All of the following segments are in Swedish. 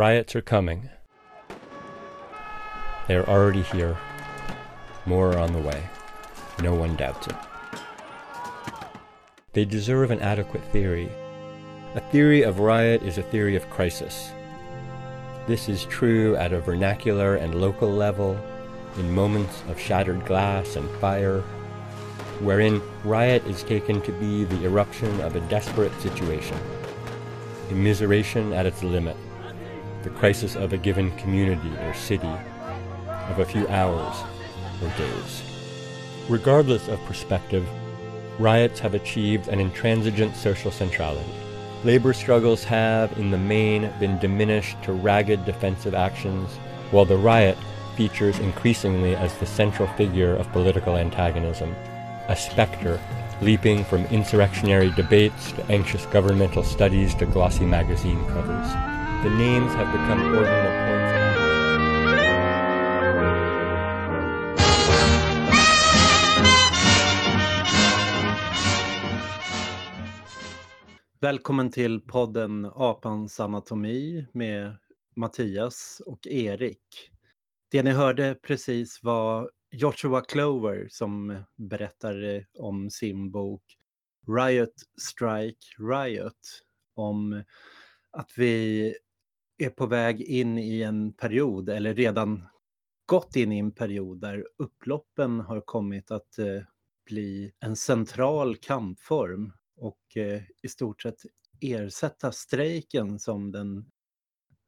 Riots are coming. They are already here. More are on the way. No one doubts it. They deserve an adequate theory. A theory of riot is a theory of crisis. This is true at a vernacular and local level, in moments of shattered glass and fire, wherein riot is taken to be the eruption of a desperate situation, immiseration at its limit, the crisis of a given community or city, of a few hours or days. Regardless of perspective, riots have achieved an intransigent social centrality. Labor struggles have, in the main, been diminished to ragged defensive actions, while the riot features increasingly as the central figure of political antagonism, a specter leaping from insurrectionary debates to anxious governmental studies to glossy magazine covers. The names have become ordinal points. Välkommen till podden Apans anatomi med Mattias och Erik. Det ni hörde precis var Joshua Clover som berättade om sin bok Riot Strike Riot om att vi är på väg in i en period eller redan gått in i en period där upploppen har kommit att eh, bli en central kampform och eh, i stort sett ersätta strejken som den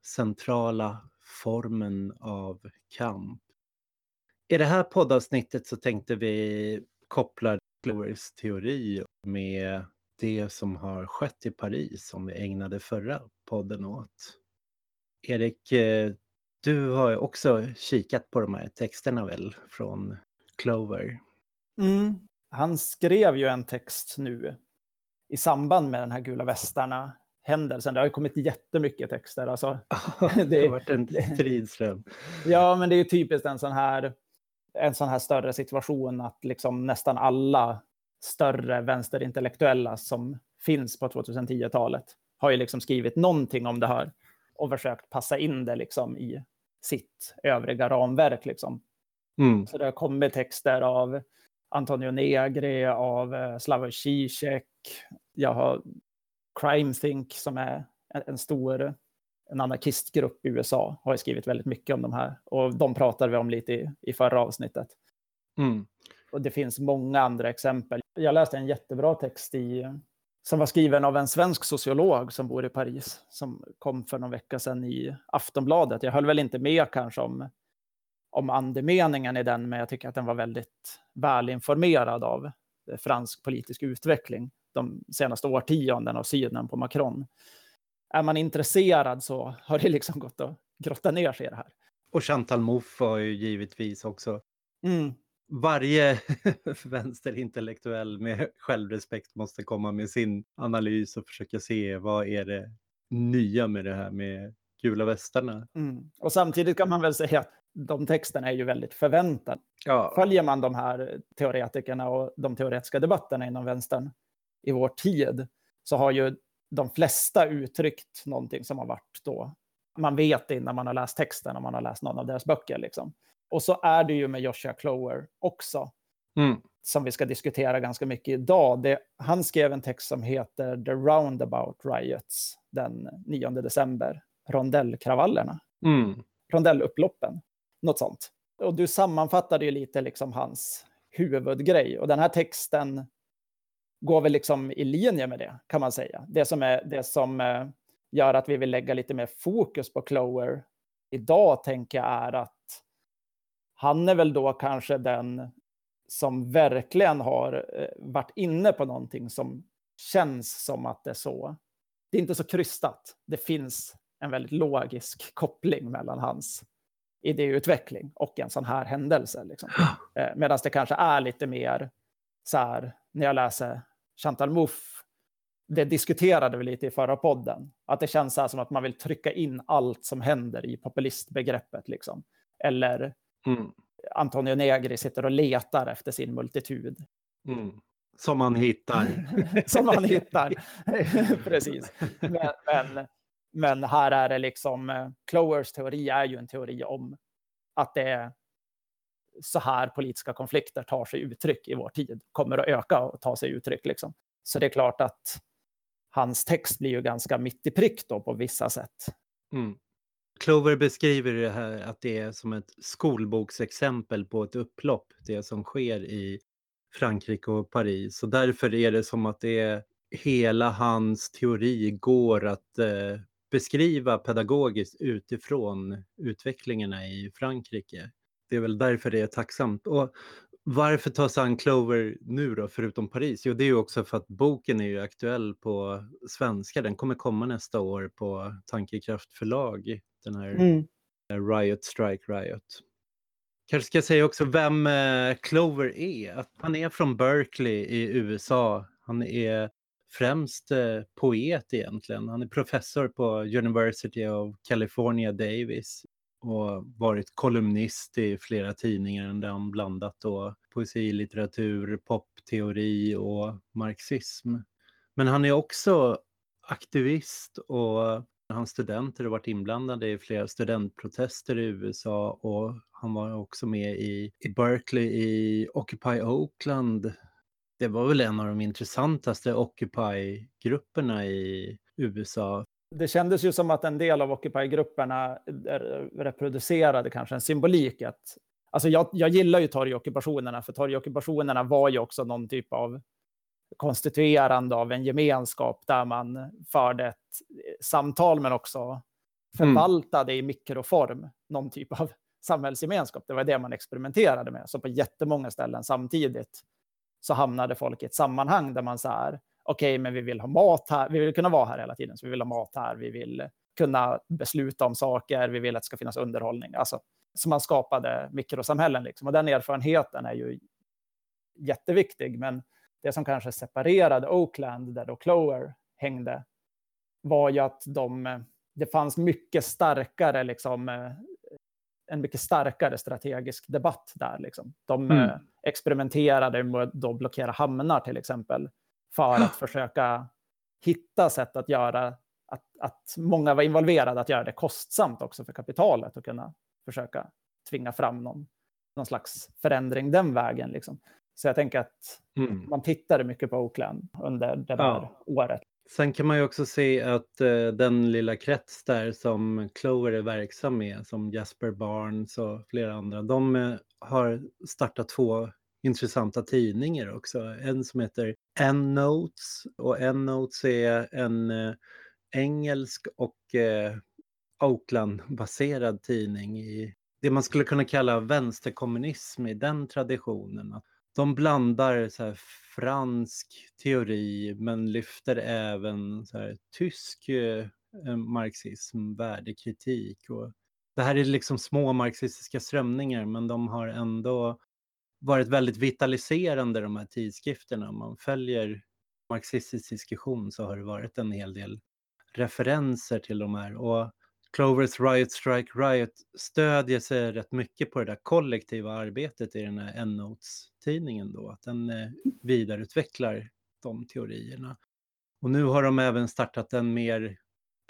centrala formen av kamp. I det här poddavsnittet så tänkte vi koppla Glorys teori med det som har skett i Paris som vi ägnade förra podden åt. Erik, eh, du har också kikat på de här texterna väl från Clover? Mm. Han skrev ju en text nu i samband med den här gula västarna händelsen. Det har ju kommit jättemycket texter. Alltså, det har varit en stridström. ja, men det är typiskt en sån här, en sån här större situation att liksom nästan alla större vänsterintellektuella som finns på 2010-talet har ju liksom skrivit någonting om det här och försökt passa in det liksom i sitt övriga ramverk. Liksom. Mm. Så det har kommit texter av Antonio Negri, av eh, Slavoj Zizek. Jag har Crime Think som är en stor en anarkistgrupp i USA har skrivit väldigt mycket om de här. Och de pratade vi om lite i, i förra avsnittet. Mm. Och det finns många andra exempel. Jag läste en jättebra text i, som var skriven av en svensk sociolog som bor i Paris, som kom för någon vecka sedan i Aftonbladet. Jag höll väl inte med kanske om, om andemeningen i den, men jag tycker att den var väldigt välinformerad av fransk politisk utveckling de senaste årtiondena och synen på Macron. Är man intresserad så har det liksom gått att grotta ner sig i det här. Och Chantal Mouffe har ju givetvis också mm varje vänsterintellektuell med självrespekt måste komma med sin analys och försöka se vad är det nya med det här med gula västarna. Mm. Och samtidigt kan man väl säga att de texterna är ju väldigt förväntade. Ja. Följer man de här teoretikerna och de teoretiska debatterna inom vänstern i vår tid så har ju de flesta uttryckt någonting som har varit då. Man vet innan man har läst texten om man har läst någon av deras böcker. Liksom. Och så är det ju med Joshua Clower också. Mm. Som vi ska diskutera ganska mycket idag. Det, han skrev en text som heter The Roundabout Riots den 9 december. Rondellkravallerna. Mm. Rondellupploppen. Något sånt. Och du sammanfattade ju lite liksom hans huvudgrej. Och den här texten går väl liksom i linje med det, kan man säga. Det som, är, det som eh, gör att vi vill lägga lite mer fokus på Clower idag, tänker jag, är att han är väl då kanske den som verkligen har eh, varit inne på någonting som känns som att det är så. Det är inte så krystat. Det finns en väldigt logisk koppling mellan hans idéutveckling och en sån här händelse. Liksom. Eh, Medan det kanske är lite mer så här, när jag läser Chantal Mouffe, det diskuterade vi lite i förra podden, att det känns så som att man vill trycka in allt som händer i populistbegreppet. Liksom. Eller Mm. Antonio Negri sitter och letar efter sin multitud. Mm. Som man hittar. Som man hittar, precis. Men, men, Men här är det liksom, eh, Clowers teori är ju en teori om att det är så här politiska konflikter tar sig uttryck i vår tid, kommer att öka och ta sig uttryck. Liksom. Så det är klart att hans text blir ju ganska mitt i prick då på vissa sätt. Mm. Clover beskriver det här att det är som ett skolboksexempel på ett upplopp, det som sker i Frankrike och Paris. Så därför är det som att det är hela hans teori går att eh, beskriva pedagogiskt utifrån utvecklingarna i Frankrike. Det är väl därför det är tacksamt. Och varför ta sig an Clover nu då, förutom Paris? Jo, det är ju också för att boken är ju aktuell på svenska. Den kommer komma nästa år på Tankekraft förlag, den här mm. Riot Strike Riot. Kanske ska jag säga också vem eh, Clover är. Att han är från Berkeley i USA. Han är främst eh, poet egentligen. Han är professor på University of California Davis och varit kolumnist i flera tidningar där han blandat då poesi, litteratur, popteori och marxism. Men han är också aktivist och hans studenter har varit inblandade i flera studentprotester i USA och han var också med i, i Berkeley i Occupy Oakland. Det var väl en av de intressantaste Occupy-grupperna i USA det kändes ju som att en del av Occupy-grupperna reproducerade kanske en symbolik. Att, alltså jag, jag gillar ju torgockupationerna, för torgockupationerna var ju också någon typ av konstituerande av en gemenskap där man förde ett samtal men också förvaltade mm. i mikroform någon typ av samhällsgemenskap. Det var det man experimenterade med. Så på jättemånga ställen samtidigt så hamnade folk i ett sammanhang där man så här, okej, okay, men vi vill ha mat här, vi vill kunna vara här hela tiden, så vi vill ha mat här, vi vill kunna besluta om saker, vi vill att det ska finnas underhållning. Alltså, så man skapade mikrosamhällen. Liksom. Och den erfarenheten är ju jätteviktig, men det som kanske separerade Oakland, där då Clower hängde, var ju att de, det fanns mycket starkare, liksom, en mycket starkare strategisk debatt där. Liksom. De mm. experimenterade med att blockera hamnar till exempel för att försöka hitta sätt att göra att, att många var involverade, att göra det kostsamt också för kapitalet och kunna försöka tvinga fram någon, någon slags förändring den vägen. Liksom. Så jag tänker att mm. man tittade mycket på Oakland under det där ja. året. Sen kan man ju också se att uh, den lilla krets där som Clover är verksam med, som Jasper Barnes och flera andra, de uh, har startat två intressanta tidningar också. En som heter N-Notes och N-Notes är en eh, engelsk och eh, Oakland-baserad tidning i det man skulle kunna kalla vänsterkommunism i den traditionen. De blandar så här, fransk teori men lyfter även så här, tysk eh, eh marxism, värdekritik. Och det här är liksom små marxistiska strömningar men de har ändå varit väldigt vitaliserande de här tidskrifterna. Om man följer marxistisk diskussion så har det varit en hel del referenser till de här. Och Clovers Riot Strike Riot stödjer sig rätt mycket på det där kollektiva arbetet i den här Endnotes-tidningen då, att den eh, vidareutvecklar de teorierna. Och nu har de även startat en mer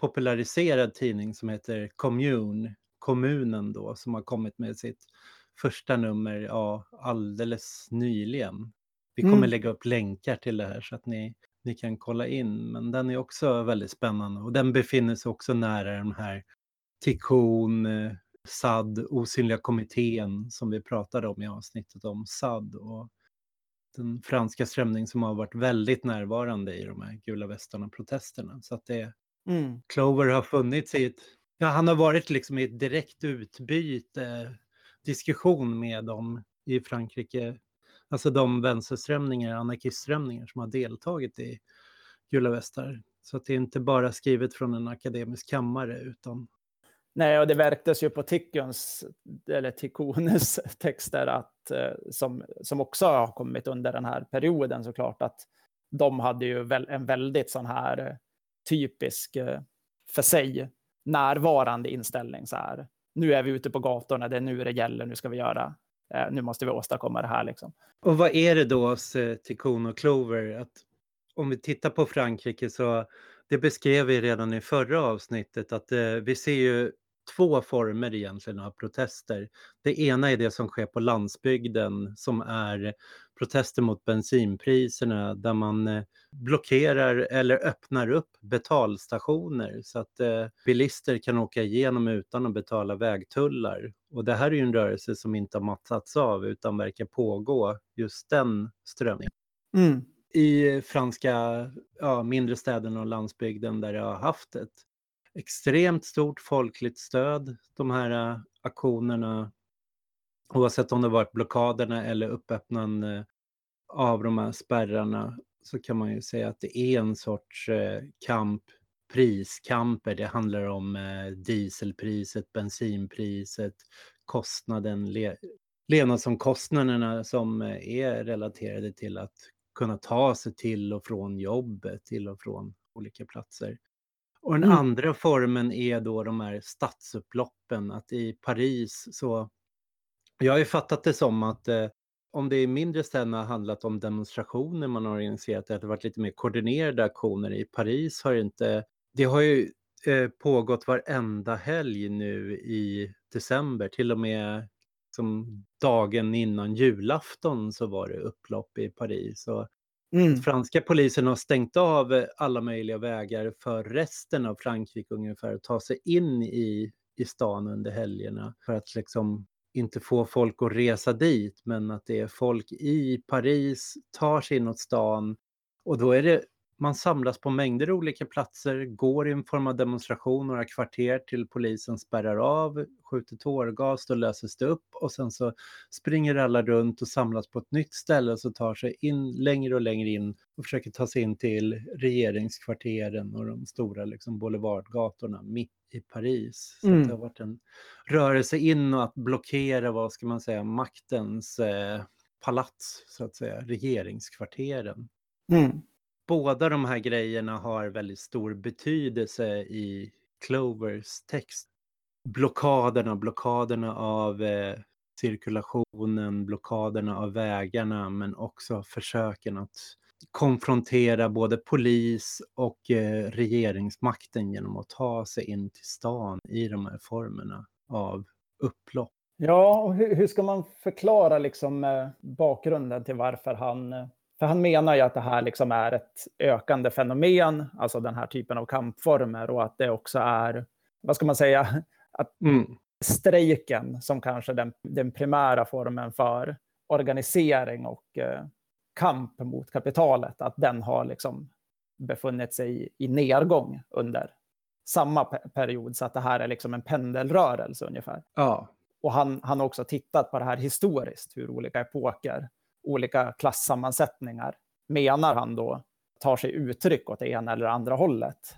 populariserad tidning som heter Commune, kommunen då, som har kommit med sitt första nummer ja, alldeles nyligen. Vi kommer mm. lägga upp länkar till det här så att ni, ni kan kolla in. Men den är också väldigt spännande och den befinner sig också nära de här Tikkun, eh, SAD, Osynliga kommittén som vi pratade om i avsnittet om SAD och den franska strömning som har varit väldigt närvarande i de här gula västarna-protesterna. Så att det, mm. Clover har funnits i ett, ja han har varit liksom i ett direkt utbyte diskussion med dem i Frankrike, alltså de vänsterströmningar, anarkistströmningar som har deltagit i Gula västar. Så att det är inte bara skrivet från en akademisk kammare utan Nej, och det verktes ju på Tikkons, eller Tikkones texter, att, eh, som, som också har kommit under den här perioden såklart, att de hade ju en väldigt sån här eh, typisk, eh, för sig, närvarande inställning. Så här nu är vi ute på gatorna, det är nu det gäller, nu ska vi göra, eh, nu måste vi åstadkomma det här. Liksom. Och vad är det då hos eh, Tikkun och Clover? Att om vi tittar på Frankrike så det beskrev vi redan i förra avsnittet att eh, vi ser ju två former egentligen av protester. Det ena är det som sker på landsbygden som är protester mot bensinpriserna där man eh, blockerar eller öppnar upp betalstationer så att eh, bilister kan åka igenom utan att betala vägtullar. Och det här är ju en rörelse som inte har mattats av utan verkar pågå just den strömningen. Mm. I franska ja, mindre städerna och landsbygden där det har haft ett extremt stort folkligt stöd, de här äh, aktionerna. Oavsett om det varit blockaderna eller uppöppnande äh, av de här spärrarna så kan man ju säga att det är en sorts äh, kamp, priskamper. Det handlar om dieselpriset, bensinpriset, kostnaden, le levnadsomkostnaderna som är relaterade till att kunna ta sig till och från jobbet, till och från olika platser. Och den mm. andra formen är då de här stadsupploppen, att i Paris så... Jag har ju fattat det som att eh, om det i mindre städerna har handlat om demonstrationer man har organiserat, det har varit lite mer koordinerade aktioner. I Paris har det inte... Det har ju eh, pågått varenda helg nu i december, till och med som dagen innan julafton så var det upplopp i Paris. Och Mm. Franska polisen har stängt av eh, alla möjliga vägar för resten av Frankrike ungefär att ta sig in i, i stan under helgerna för att liksom inte få folk att resa dit men att det är folk i Paris tar sig inåt stan och då är det man samlas på mängder olika platser, går i en form av demonstration några kvarter till polisen spärrar av, skjuter tårgas, då löses det upp och sen så springer alla runt och samlas på ett nytt ställe och så tar sig in längre och längre in och försöker ta sig in till regeringskvarteren och de stora liksom, boulevardgatorna mitt i Paris. Så mm. det har varit en rörelse in och att blockera, vad ska man säga, maktens eh, palats, så att säga, regeringskvarteren. Mm båda de här grejerna har väldigt stor betydelse i Clovers text. Blockaderna, blockaderna av eh, cirkulationen, blockaderna av vägarna, men också försöken att konfrontera både polis och eh, regeringsmakten genom att ta sig in till stan i de här formerna av upplopp. Ja, och hur, hur ska man förklara liksom, eh, bakgrunden till varför han eh, för han menar ju att det här liksom är ett ökande fenomen, alltså den här typen av kampformer och att det också är, vad ska man säga, att mm. strejken som kanske den, den primära formen för organisering och eh, kamp mot kapitalet, att den har liksom befunnit sig i, i nedgång under samma period, så att det här är liksom en pendelrörelse ungefär. Ja. Och han, han har också tittat på det här historiskt, hur olika epoker olika klassammansättningar menar han då tar sig uttryck åt det ena eller andra hållet.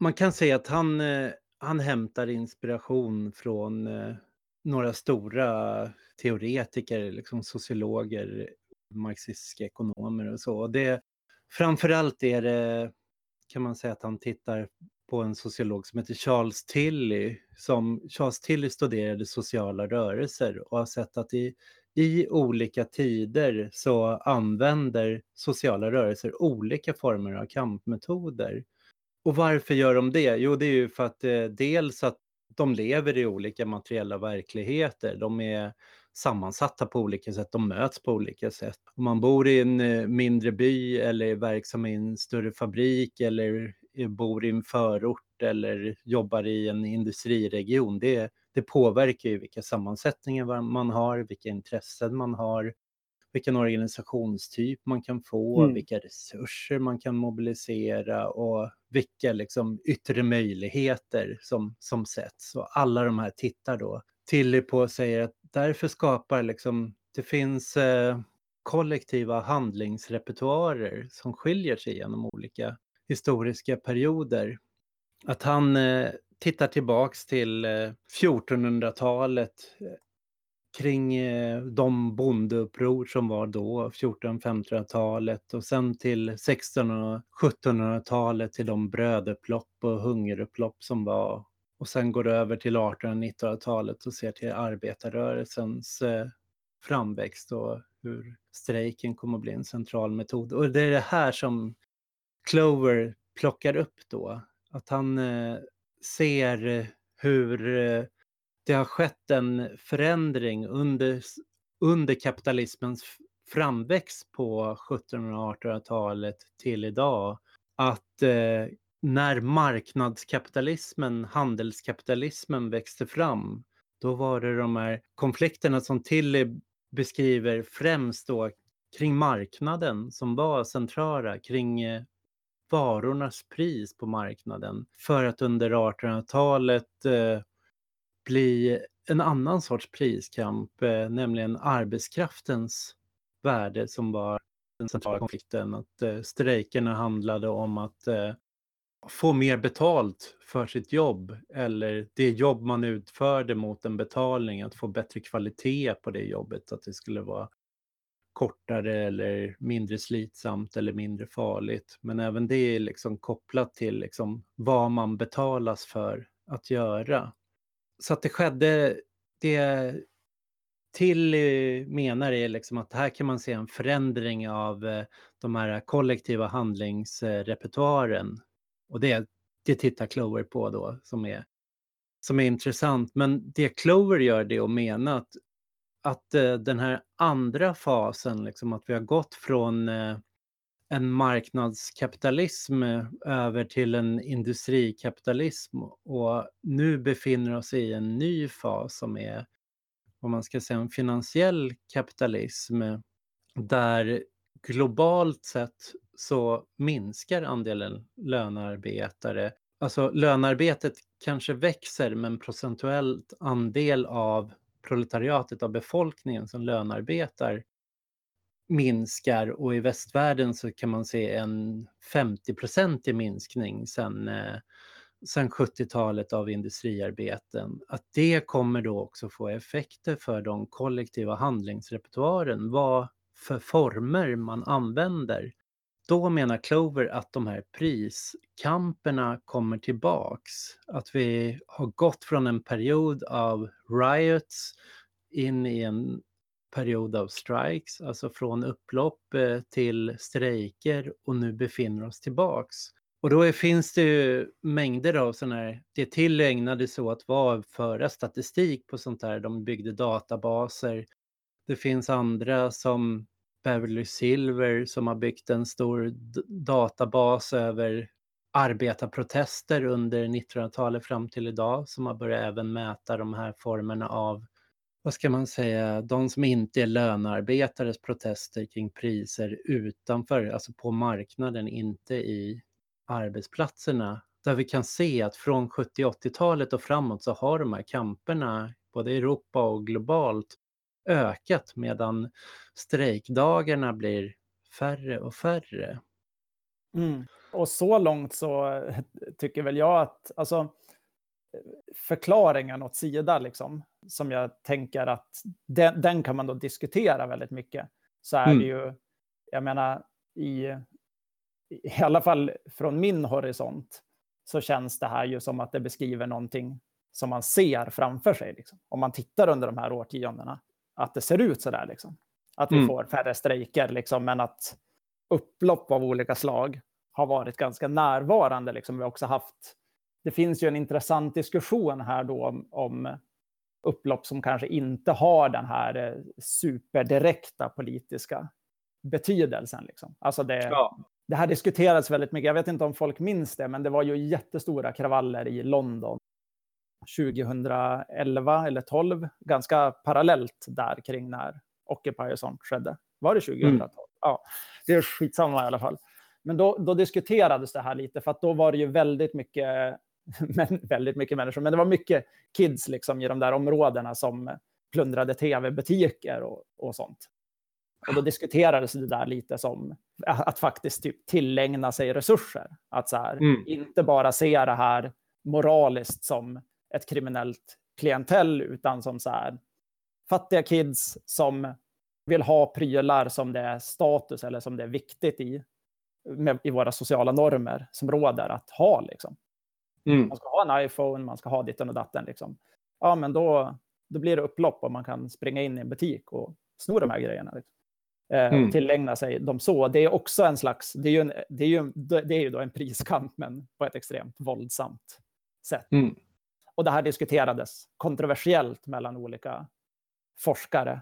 Man kan säga att han, eh, han hämtar inspiration från eh, några stora teoretiker, liksom sociologer, marxistiska ekonomer och så. Det, framförallt är det, kan man säga att han tittar på en sociolog som heter Charles Tilly. Som, Charles Tilly studerade sociala rörelser och har sett att i, i olika tider så använder sociala rörelser olika former av kampmetoder. Och varför gör de det? Jo, det är ju för att eh, dels att de lever i olika materiella verkligheter. De är sammansatta på olika sätt, de möts på olika sätt. Om man bor i en eh, mindre by eller är verksam i en större fabrik eller bor i en förort eller jobbar i en industriregion, det, det påverkar ju vilka sammansättningar man har, vilka intressen man har, vilken organisationstyp man kan få, mm. vilka resurser man kan mobilisera och vilka liksom yttre möjligheter som, som sätts. Och alla de här tittar då Tilly på säger att därför skapar liksom, det finns eh, kollektiva handlingsrepertoarer som skiljer sig genom olika historiska perioder. Att han eh, tittar tillbaks till eh, 1400-talet eh, kring eh, de bondeuppror som var då, 1400-1500-talet och sen till 1600 och 1700-talet till de brödupplopp och hungerupplopp som var och sen går det över till 1800 1900-talet och ser till arbetarrörelsens eh, framväxt och hur strejken kommer att bli en central metod. Och det är det här som Clover plockar upp då. Att han eh, ser hur eh, det har skett en förändring under, under kapitalismens framväxt på 1700 och 1800-talet till idag. Att eh, när marknadskapitalismen, handelskapitalismen växte fram, då var det de här konflikterna som Tilly beskriver främst då kring marknaden som var centrala, kring eh, varornas pris på marknaden för att under 1800-talet eh, bli en annan sorts priskamp, eh, nämligen arbetskraftens värde som var den centrala konflikten. Att eh, strejkerna handlade om att eh, få mer betalt för sitt jobb eller det jobb man utförde mot en betalning, att få bättre kvalitet på det jobbet, att det skulle vara kortare eller mindre slitsamt eller mindre farligt. Men även det är liksom kopplat till liksom vad man betalas för att göra. Så att det skedde, det till menar är liksom att här kan man se en förändring av eh, de här kollektiva handlingsrepertoaren. Och det, det tittar Clover på då som är, som är intressant. Men det Clover gör det att mena att, att eh, den här andra fasen, liksom att vi har gått från eh, en marknadskapitalism eh, över till en industrikapitalism och nu befinner oss i en ny fas som är vad man ska säga, en finansiell kapitalism där globalt sett så minskar andelen lönearbetare. Alltså lönearbetet kanske växer men procentuellt andel av proletariatet av befolkningen som lönearbetar minskar och i västvärlden så kan man se en 50-procentig minskning sen eh, sen 70-talet av industriarbeten, att det kommer då också få effekter för de kollektiva handlingsrepertoaren, vad för former man använder. Då menar Clover att de här priskamperna kommer tillbaks. Att vi har gått från en period av riots in i en period av strikes, alltså från upplopp eh, till strejker och nu befinner oss tillbaks. Och då finns det ju mängder av sådana här, det tillägnade så att vara föra statistik på sånt här, de byggde databaser. Det finns andra som Beverly Silver som har byggt en stor databas över arbetarprotester under 1900-talet fram till idag som har börjat även mäta de här formerna av, vad ska man säga, de som inte är lönearbetares protester kring priser utanför, alltså på marknaden, inte i arbetsplatserna. Där vi kan se att från 70-80-talet och framåt så har de här kamperna både i Europa och globalt ökat medan strejkdagarna blir färre och färre. Mm. Och så långt så tycker väl jag att alltså, förklaringen åt sida, liksom, som jag tänker att den, den, kan man då diskutera väldigt mycket. Så är mm. det ju, jag menar, i i alla fall från min horisont, så känns det här ju som att det beskriver någonting som man ser framför sig. Liksom. Om man tittar under de här årtiondena, att det ser ut så där. Liksom. Att vi mm. får färre strejker, liksom, men att upplopp av olika slag har varit ganska närvarande. Liksom. Vi har också haft, det finns ju en intressant diskussion här då om, om upplopp som kanske inte har den här eh, superdirekta politiska betydelsen. Liksom. Alltså det, ja det här diskuterades väldigt mycket. Jag vet inte om folk minns det, men det var ju jättestora kravaller i London 2011 eller 12, ganska parallellt där kring när Occupy och sånt skedde. Var det 2012? Mm. Ja, det är skitsamma i alla fall. Men då, då, diskuterades det här lite, för att då var det ju väldigt mycket, men, väldigt mycket människor, men det var mycket kids liksom i de där områdena som plundrade tv-butiker och, och sånt. Och då diskuterades det där lite som att faktiskt typ tillägna sig resurser. Att så här, mm. inte bara se det här moraliskt som ett kriminellt klientell, utan som så här, fattiga kids som vill ha prylar som det är status eller som det är viktigt i, med, i våra sociala normer som råder att ha. Liksom. Mm. Man ska ha en iPhone, man ska ha ditten och datten. Liksom. Ja, men då, då blir det upplopp och man kan springa in i en butik och sno de här grejerna. Liksom. Eh, mm. tillägna sig dem så. Det är också en slags, det är ju, en, det är ju, det är ju då en priskamp, men på ett extremt våldsamt sätt. Mm. Och det här diskuterades kontroversiellt mellan olika forskare.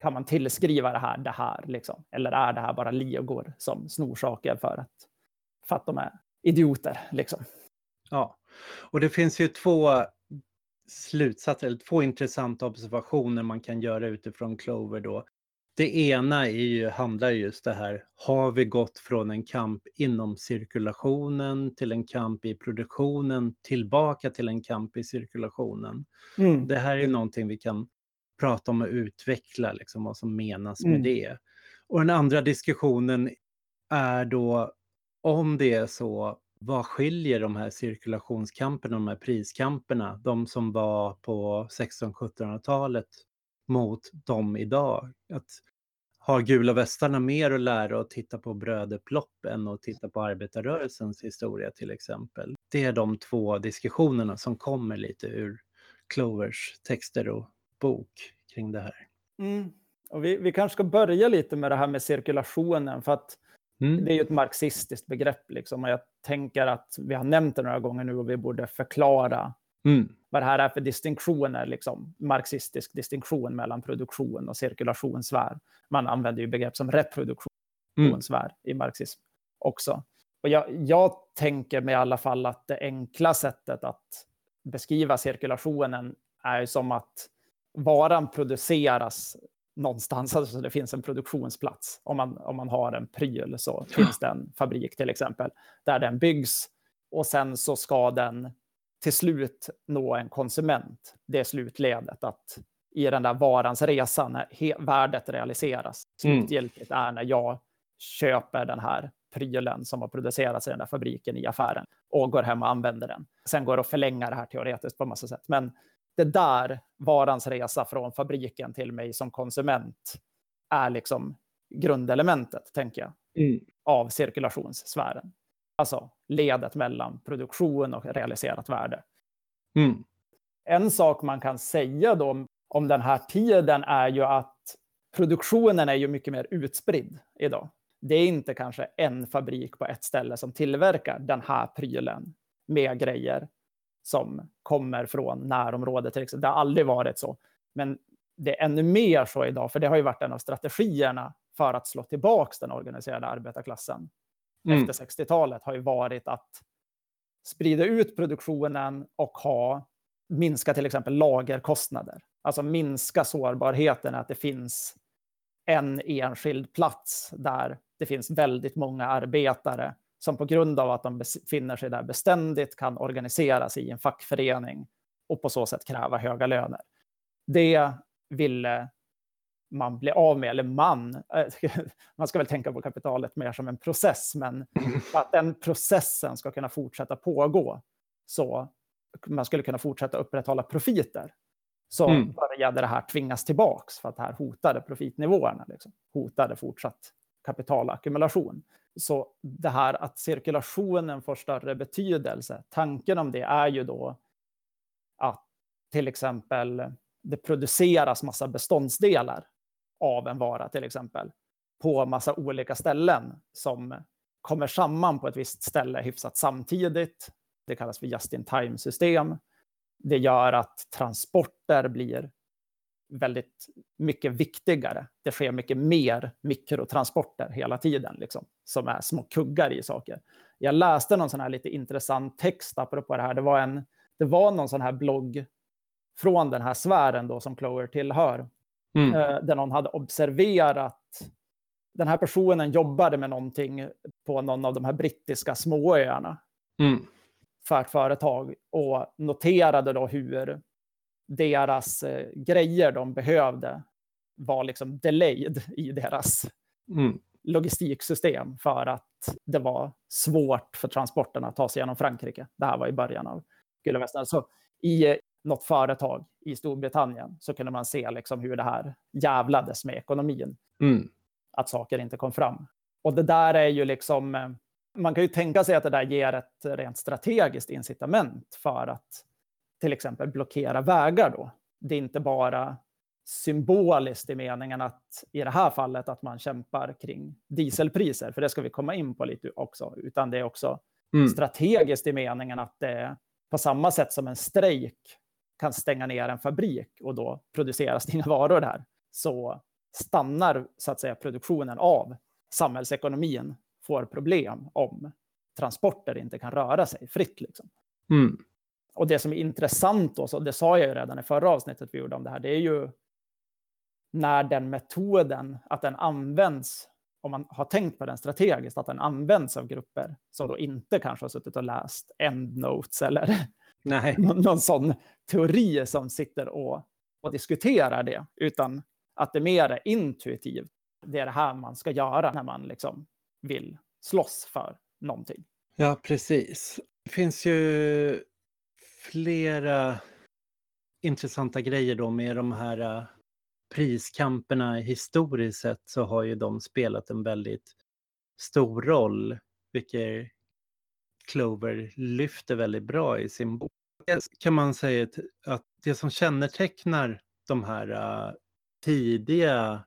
Kan man tillskriva det här det här, liksom? eller är det här bara ligor som snor saker för att, för att de är idioter? Liksom? Ja, och det finns ju två slutsatser, eller två intressanta observationer man kan göra utifrån Clover då. Det ena är ju, handlar just det här, har vi gått från en kamp inom cirkulationen till en kamp i produktionen, tillbaka till en kamp i cirkulationen? Mm. Det här är någonting vi kan prata om och utveckla, liksom, vad som menas med mm. det. Och den andra diskussionen är då om det är så, vad skiljer de här cirkulationskamperna, de här priskamperna, de som var på 1600-1700-talet mot dem idag? Att har gula västarna mer att lära och titta på brödupplopp än att titta på arbetarrörelsens historia till exempel? Det är de två diskussionerna som kommer lite ur Clovers texter och bok kring det här. Mm. Och vi, vi kanske ska börja lite med det här med cirkulationen, för att mm. det är ju ett marxistiskt begrepp. Liksom, och jag tänker att vi har nämnt det några gånger nu och vi borde förklara mm. Vad det här är för distinktioner, liksom, marxistisk distinktion mellan produktion och cirkulationssfär. Man använder ju begrepp som reproduktionssfär mm. i marxism också. Och jag, jag tänker mig i alla fall att det enkla sättet att beskriva cirkulationen är som att varan produceras någonstans, alltså det finns en produktionsplats. Om man, om man har en pryl så finns det en fabrik till exempel, där den byggs och sen så ska den till slut nå en konsument. Det är slutledet, att i den där varans resa, när värdet realiseras, mm. slutgiltigt är när jag köper den här prylen som har producerats i den där fabriken i affären och går hem och använder den. Sen går det att förlänga det här teoretiskt på massa sätt. Men det där varans resa från fabriken till mig som konsument är liksom grundelementet, tänker jag, mm. av cirkulationssfären. Alltså ledet mellan produktion och realiserat värde. Mm. En sak man kan säga då om den här tiden är ju att produktionen är ju mycket mer utspridd idag. Det är inte kanske en fabrik på ett ställe som tillverkar den här prylen med grejer som kommer från närområdet. Det har aldrig varit så. Men det är ännu mer så idag, för det har ju varit en av strategierna för att slå tillbaka den organiserade arbetarklassen mm. efter 60-talet har ju varit att sprida ut produktionen och ha minska till exempel lagerkostnader. Alltså minska sårbarheten att det finns en enskild plats där det finns väldigt många arbetare som på grund av att de befinner sig där beständigt kan organisera sig i en fackförening och på så sätt kräva höga löner. Det ville man bli av med, eller man, man ska väl tänka på kapitalet mer som en process, men för att den processen ska kunna fortsätta pågå så man skulle kunna fortsätta upprätthålla profiter så mm. började det här tvingas tillbaks för att det här hotade profitnivåerna, liksom. hotade fortsatt kapitalackumulation. Så det här att cirkulationen får större betydelse, tanken om det är ju då att till exempel det produceras massa beståndsdelar av en vara till exempel på massa olika ställen som kommer samman på ett visst ställe hyfsat samtidigt. Det kallas för just-in-time-system. Det gör att transporter blir väldigt mycket viktigare. Det sker mycket mer mikrotransporter hela tiden, liksom, som är små kuggar i saker. Jag läste någon sån här lite intressant text apropå det här. Det var, en, det var någon sån här blogg från den här sfären då som Clover tillhör, mm. Eh, där någon hade observerat den här personen jobbade med någonting på någon av de här brittiska småöarna mm. för ett företag och noterade då hur deras eh, grejer de behövde var liksom delayed i deras mm. logistiksystem för att det var svårt för transporterna att ta sig genom Frankrike. Det här var i början av Gula västern. Så i något företag i Storbritannien så kunde man se liksom hur det här jävlades med ekonomin. Mm. Att saker inte kom fram. Och det där är ju liksom, eh, man kan ju tänka sig att det där ger ett rent strategiskt incitament för att till exempel blockera vägar då. Det är inte bara symboliskt i meningen att i det här fallet att man kämpar kring dieselpriser, för det ska vi komma in på lite också, utan det är också mm. strategiskt i meningen att det på samma sätt som en strejk kan stänga ner en fabrik och då produceras det inga varor där, så stannar så att säga produktionen av samhällsekonomin får problem om transporter inte kan röra sig fritt. Liksom. Mm. Och det som är intressant, då, så det sa jag ju redan i förra avsnittet vi gjorde om det här, det är ju när den metoden, att den används, om man har tänkt på den strategiskt, att den används av grupper som då inte kanske har suttit och läst endnotes eller Nej. någon, någon sån teori som sitter och, och diskuterar det, utan att det mer är intuitivt. Det är det här man ska göra när man liksom vill slåss för någonting. Ja, precis. Det finns ju flera intressanta grejer då med de här äh, priskamperna historiskt sett så har ju de spelat en väldigt stor roll, vilket Clover lyfter väldigt bra i sin bok. Kan man säga att det som kännetecknar de här uh, tidiga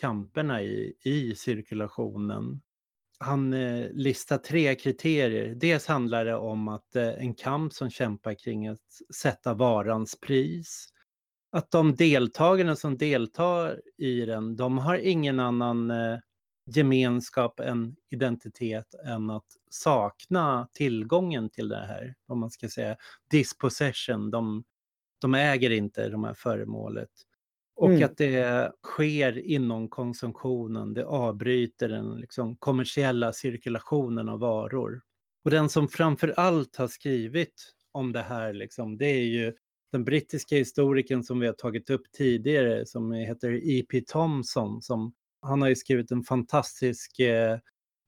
kamperna i, i cirkulationen han eh, listar tre kriterier. Dels handlar det om att eh, en kamp som kämpar kring att sätta varans pris. Att de deltagarna som deltar i den, de har ingen annan eh, gemenskap än identitet än att sakna tillgången till det här. Om man ska säga dispossession, de, de äger inte de här föremålet. Och mm. att det sker inom konsumtionen, det avbryter den liksom, kommersiella cirkulationen av varor. Och den som framför allt har skrivit om det här, liksom, det är ju den brittiska historikern som vi har tagit upp tidigare, som heter E.P. Thompson. Som, han har ju skrivit en fantastisk eh,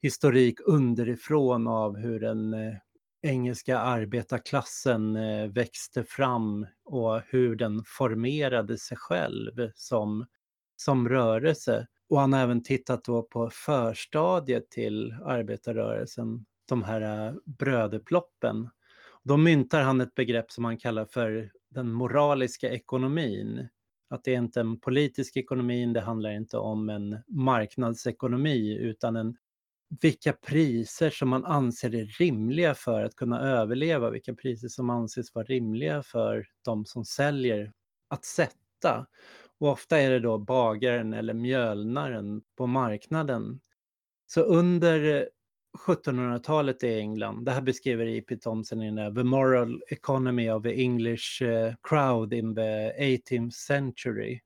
historik underifrån av hur den eh, engelska arbetarklassen eh, växte fram och hur den formerade sig själv som, som rörelse. Och han har även tittat då på förstadiet till arbetarrörelsen, de här eh, bröderploppen. Då myntar han ett begrepp som han kallar för den moraliska ekonomin. Att det är inte en politisk ekonomi, det handlar inte om en marknadsekonomi utan en vilka priser som man anser är rimliga för att kunna överleva, vilka priser som anses vara rimliga för de som säljer att sätta. Och ofta är det då bagaren eller mjölnaren på marknaden. Så under 1700-talet i England, det här beskriver E.P. Thompson i den The Moral Economy of the English eh, Crowd in the 18th Century.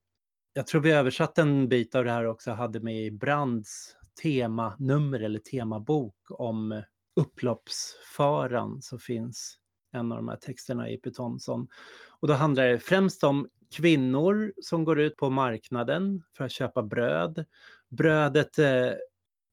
Jag tror vi översatte en bit av det här också, hade med i Brands temanummer eller temabok om upploppsfaran så finns en av de här texterna i E.P. Thompson. Och då handlar det främst om kvinnor som går ut på marknaden för att köpa bröd. Brödet eh,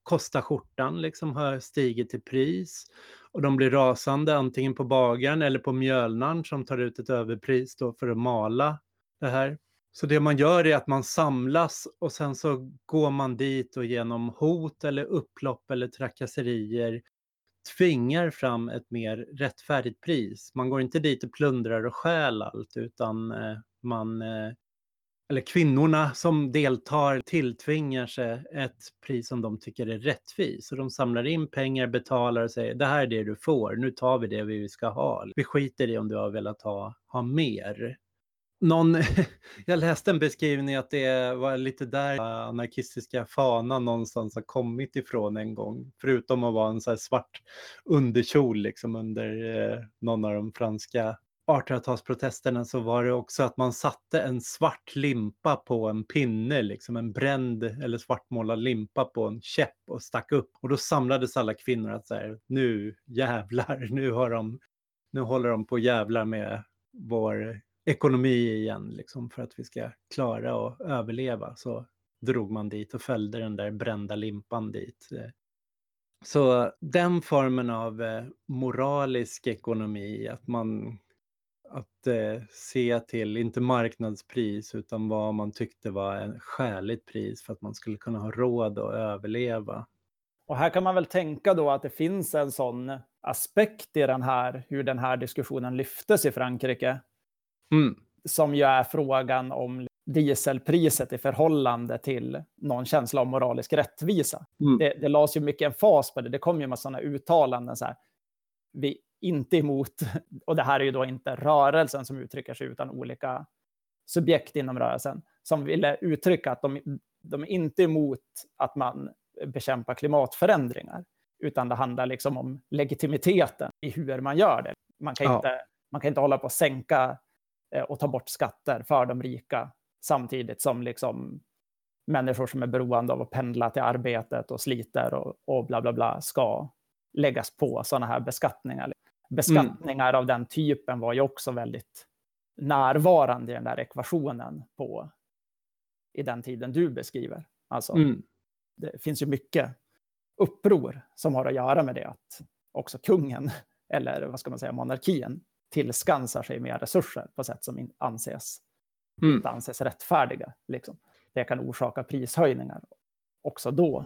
Kosta kostar skjortan, liksom har stigit i pris. Och de blir rasande antingen på bagaren eller på mjölnaren som tar ut ett överpris då för att mala det här. Så det man gör är att man samlas och sen så går man dit och genom hot eller upplopp eller trakasserier tvingar fram ett mer rättfärdigt pris. Man går inte dit och plundrar och stjäl allt utan eh, man, eh, eller kvinnorna som deltar tilltvingar sig ett pris som de tycker är rättvist. Så de samlar in pengar, betalar och säger det här är det du får, nu tar vi det vi ska ha. Vi skiter i om du har velat ha, ha mer någon, jag läste en beskrivning att det var lite där anarkistiska fanan någonstans har kommit ifrån en gång. Förutom att vara en så svart underkjol liksom under eh, någon av de franska 1800-talsprotesterna så var det också att man satte en svart limpa på en pinne, liksom en bränd eller svartmålad limpa på en käpp och stack upp. Och då samlades alla kvinnor att säga nu jävlar, nu, har de, nu håller de på och jävlar med vår ekonomi igen, liksom, för att vi ska klara och överleva. Så drog man dit och följde den där brända limpan dit. Så den formen av eh, moralisk ekonomi, att man att eh, se till, inte marknadspris, utan vad man tyckte var en skäligt pris för att man skulle kunna ha råd att överleva. Och här kan man väl tänka då att det finns en sån aspekt i den här, hur den här diskussionen lyftes i Frankrike. Mm. Som ju är frågan om dieselpriset i förhållande till någon känsla av moralisk rättvisa. Mm. Det, det lades ju mycket en fas på det. Det kom ju med sådana uttalanden så här. Vi inte emot, och det här är ju då inte rörelsen som uttrycker sig utan olika subjekt inom rörelsen som ville uttrycka att de, de är inte emot att man bekämpar klimatförändringar, utan det handlar liksom om legitimiteten i hur man gör det. Man kan, ja. inte, man kan inte hålla på att sänka eh, och ta bort skatter för de rika samtidigt som liksom människor som är beroende av att pendla till arbetet och sliter och, och bla bla bla ska läggas på sådana här beskattningar. Beskattningar mm. av den typen var ju också väldigt närvarande i den där ekvationen på, i den tiden du beskriver. Alltså, mm. Det finns ju mycket uppror som har att göra med det att också kungen, eller vad ska man säga, monarkin, tillskansar sig mer resurser på sätt som anses, mm. inte anses rättfärdiga. Liksom. Det kan orsaka prishöjningar också då.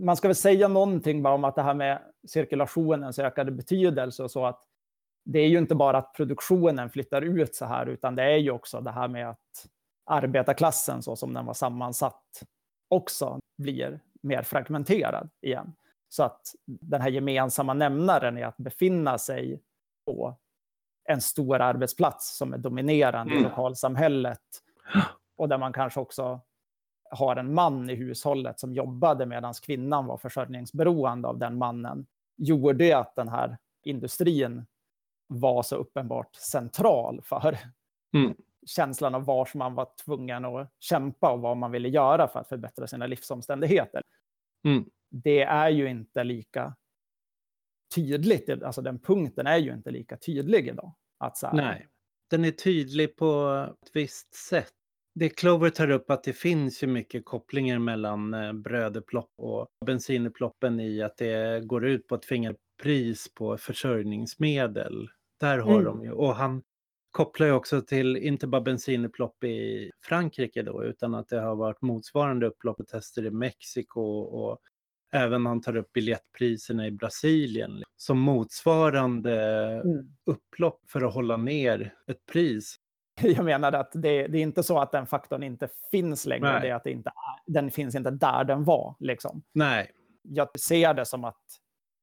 Man ska väl säga någonting bara om att det här med cirkulationens ökade betydelse och så att det är ju inte bara att produktionen flyttar ut så här, utan det är ju också det här med att arbetarklassen så som den var sammansatt också blir mer fragmenterad igen. Så att den här gemensamma nämnaren är att befinna sig på en stor arbetsplats som är dominerande mm. i lokalsamhället och där man kanske också har en man i hushållet som jobbade medan kvinnan var försörjningsberoende av den mannen gjorde att den här industrin var så uppenbart central för mm. känslan av var man var tvungen att kämpa och vad man ville göra för att förbättra sina livsomständigheter. Mm. Det är ju inte lika tydligt, alltså den punkten är ju inte lika tydlig idag. Att så här, Nej, den är tydlig på ett visst sätt det Clover tar upp att det finns ju mycket kopplingar mellan eh, brödeplopp och bensinploppen i att det går ut på att tvinga pris på försörjningsmedel. Där har mm. de ju, och han kopplar ju också till inte bara bensinplopp i Frankrike då, utan att det har varit motsvarande upplopp och tester i Mexiko och även han tar upp biljettpriserna i Brasilien som motsvarande mm. upplopp för att hålla ner ett pris jag menade att det, det, är inte så att den faktorn inte finns längre, Nej. det är att det inte den finns inte där den var. Liksom. Nej. Jag ser det som att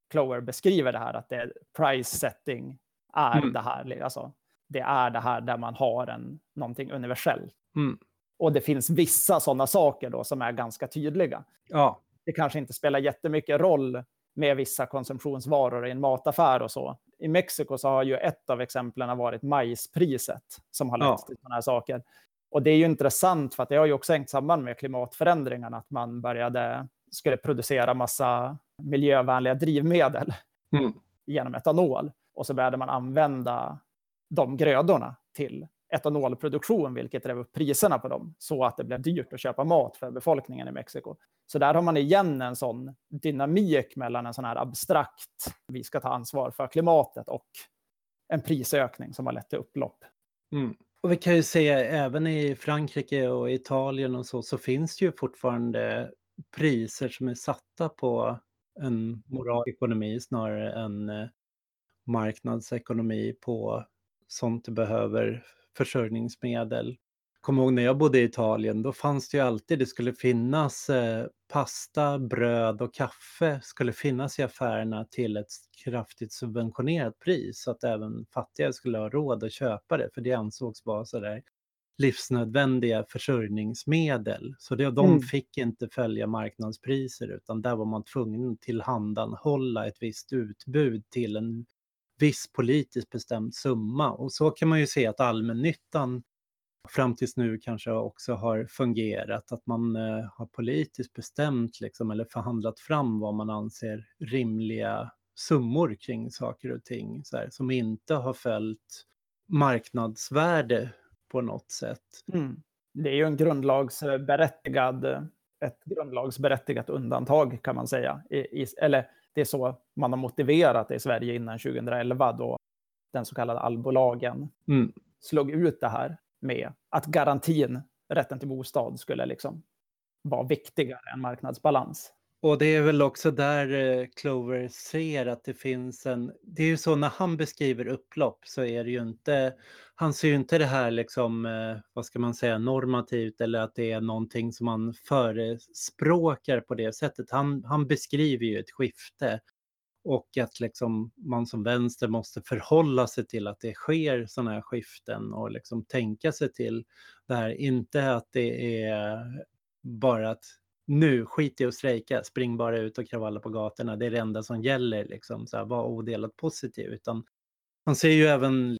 Clover beskriver det här, att det är price setting är mm. det här. Alltså, det är det här där man har en, någonting universellt. Mm. Och det finns vissa sådana saker då som är ganska tydliga. Ja. Det kanske inte spelar jättemycket roll med vissa konsumtionsvaror i en mataffär och så i Mexiko så har ju ett av exemplen varit majspriset som har lett ja. till sådana här saker. Och det är ju intressant för att det har ju också hängt samman med klimatförändringarna, att man började, skulle producera massa miljövänliga drivmedel mm. genom etanol. Och så började man använda de grödorna till etanolproduktion, vilket drev upp priserna på dem, så att det blev dyrt att köpa mat för befolkningen i Mexiko. Så där har man igen en sån dynamik mellan en sån här abstrakt, vi ska ta ansvar för klimatet, och en prisökning som har lett till upplopp. Mm. Och vi kan ju se även i Frankrike och Italien och så, så finns det ju fortfarande priser som är satta på en moralekonomi snarare än eh, marknadsekonomi på sånt du behöver försörjningsmedel. Kommer ihåg när jag bodde i Italien, då fanns det ju alltid, det skulle finnas eh, pasta, bröd och kaffe skulle finnas i affärerna till ett kraftigt subventionerat pris så att även fattiga skulle ha råd att köpa det, för det ansågs vara sådär livsnödvändiga försörjningsmedel. Så det, de mm. fick inte följa marknadspriser utan där var man tvungen att tillhandanhålla ett visst utbud till en viss politiskt bestämd summa. Och så kan man ju se att allmännyttan fram tills nu kanske också har fungerat, att man eh, har politiskt bestämt liksom, eller förhandlat fram vad man anser rimliga summor kring saker och ting, så här, som inte har följt marknadsvärde på något sätt. Mm. Det är ju en grundlagsberättigad, ett grundlagsberättigat undantag kan man säga. I, i, eller det är så man har motiverat det i Sverige innan 2011 då den så kallade allbolagen mm. slog ut det här med att garantin, rätten till bostad, skulle liksom vara viktigare än marknadsbalans. Och det är väl också där eh, Clover ser att det finns en... Det är ju så när han beskriver upplopp så är det ju inte... Han ser ju inte det här liksom, eh, vad ska man säga, normativt eller att det är någonting som man förespråkar på det sättet. Han, han beskriver ju ett skifte och att liksom man som vänster måste förhålla sig till att det sker sådana här skiften och liksom tänka sig till det här. Inte att det är bara att nu, skit i att strejka, spring bara ut och kravalla på gatorna, det är det enda som gäller, liksom, så här, var odelat positiv. Utan man ser ju även,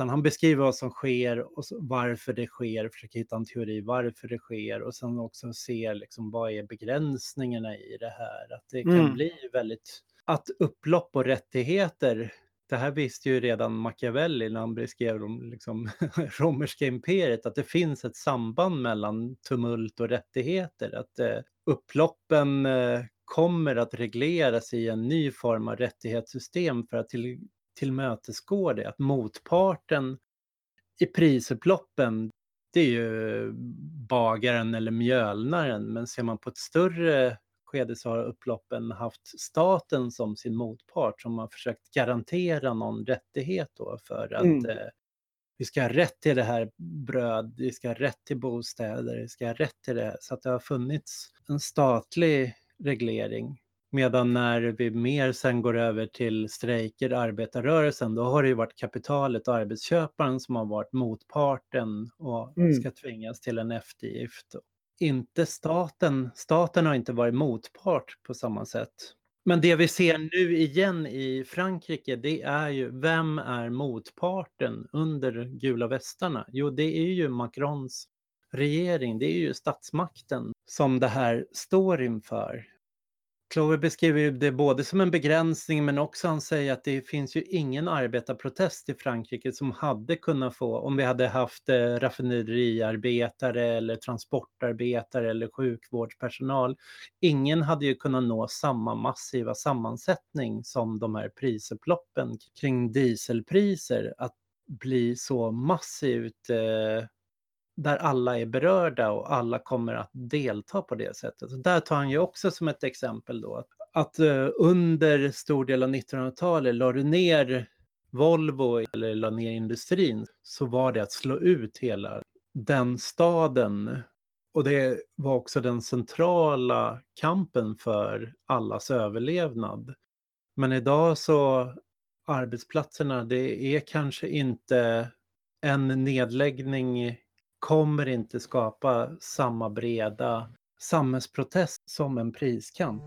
utan han beskriver vad som sker och varför det sker, försöker hitta en teori varför det sker och sen också ser liksom, vad är begränsningarna i det här. Att det kan mm. bli väldigt, att upplopp och rättigheter det här visste ju redan Machiavelli när han beskrev de liksom, romerska imperiet, att det finns ett samband mellan tumult och rättigheter. Att eh, upploppen eh, kommer att regleras i en ny form av rättighetssystem för att till, tillmötesgå det. Att motparten i prisupploppen, det är ju bagaren eller mjölnaren, men ser man på ett större skede så har upploppen haft staten som sin motpart som har försökt garantera någon rättighet då för att mm. eh, vi ska ha rätt till det här bröd, vi ska ha rätt till bostäder, vi ska ha rätt till det. Så att det har funnits en statlig reglering. Medan när vi mer sen går över till strejker, arbetarrörelsen, då har det ju varit kapitalet och arbetsköparen som har varit motparten och mm. ska tvingas till en eftergift inte staten, staten har inte varit motpart på samma sätt. Men det vi ser nu igen i Frankrike, det är ju vem är motparten under gula västarna? Jo, det är ju Macrons regering, det är ju statsmakten som det här står inför. Clover beskriver det både som en begränsning men också han säger att det finns ju ingen arbetarprotest i Frankrike som hade kunnat få, om vi hade haft eh, raffinaderiarbetare eller transportarbetare eller sjukvårdspersonal. Ingen hade ju kunnat nå samma massiva sammansättning som de här prisupploppen kring dieselpriser, att bli så massivt eh, där alla är berörda och alla kommer att delta på det sättet. Så där tar han ju också som ett exempel då att, att uh, under stor del av 1900-talet la du ner Volvo eller la ner industrin så var det att slå ut hela den staden. Och det var också den centrala kampen för allas överlevnad. Men idag så arbetsplatserna, det är kanske inte en nedläggning kommer inte skapa samma breda samhällsprotest som en priskamp.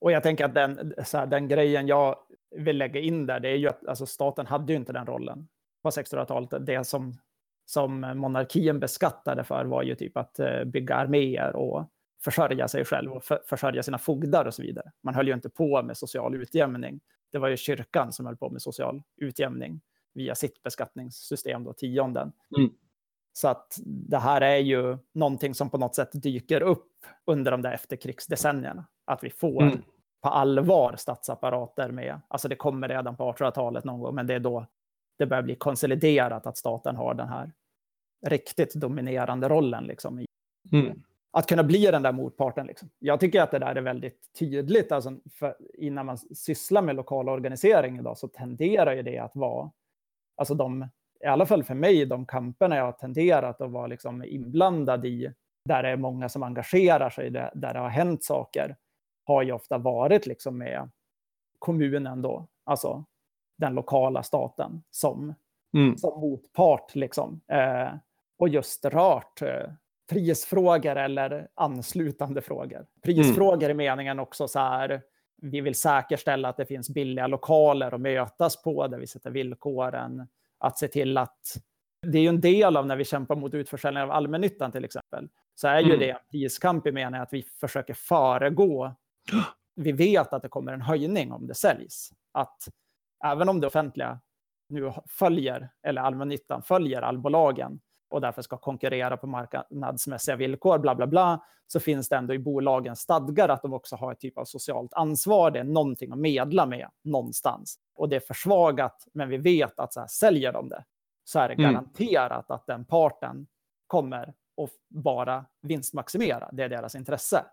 Och jag tänker att den, så här, den grejen jag vill lägga in där, det är ju att alltså, staten hade ju inte den rollen på 1600-talet. Det som, som monarkin beskattade för var ju typ att eh, bygga arméer och försörja sig själv och för, försörja sina fogdar och så vidare. Man höll ju inte på med social utjämning. Det var ju kyrkan som höll på med social utjämning via sitt beskattningssystem, då, tionden. Mm. Så att det här är ju någonting som på något sätt dyker upp under de där efterkrigsdecennierna. Att vi får mm. på allvar statsapparater med, alltså det kommer redan på 1800-talet någon gång, men det är då det börjar bli konsoliderat att staten har den här riktigt dominerande rollen liksom, i, mm att kunna bli den där motparten. Liksom. Jag tycker att det där är väldigt tydligt. Alltså, innan man sysslar med lokal organisering idag så tenderar ju det att vara, alltså de, i alla fall för mig, de kamperna jag har tenderat att vara liksom inblandad i, där det är många som engagerar sig, där, där det har hänt saker, har ju ofta varit liksom med kommunen då, alltså den lokala staten som, mm. som motpart. Liksom. Eh, och just rört eh, prisfrågor eller anslutande frågor. Prisfrågor mm. i meningen också så här, vi vill säkerställa att det finns billiga lokaler att mötas på, där vi sätter villkoren, att se till att det är ju en del av när vi kämpar mot utförsäljning av allmännyttan till exempel, så är ju mm. det en priskamp i meningen att vi försöker föregå. Vi vet att det kommer en höjning om det säljs. Att även om det offentliga nu följer, eller allmännyttan följer allbolagen, och därför ska konkurrera på marknadsmässiga villkor, bla bla bla, så finns det ändå i bolagens stadgar att de också har ett typ av socialt ansvar. Det är någonting att medla med någonstans. Och det är försvagat, men vi vet att så här, säljer de det så är det mm. garanterat att den parten kommer att vara vinstmaximerad. Det är deras intresse.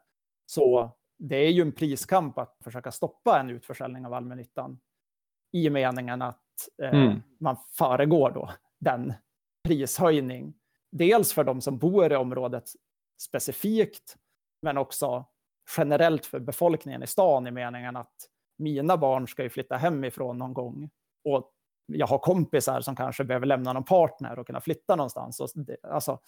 Så det är ju en priskamp att försöka stoppa en utförsäljning av allmännyttan i meningen att eh, mm. man föregår då den prishöjning. Dels för de som bor i området specifikt, men också generellt för befolkningen i stan i meningen att mina barn ska ju flytta hemifrån någon gång. Och jag har kompisar som kanske behöver lämna någon partner och kunna flytta någonstans. Och det, alltså,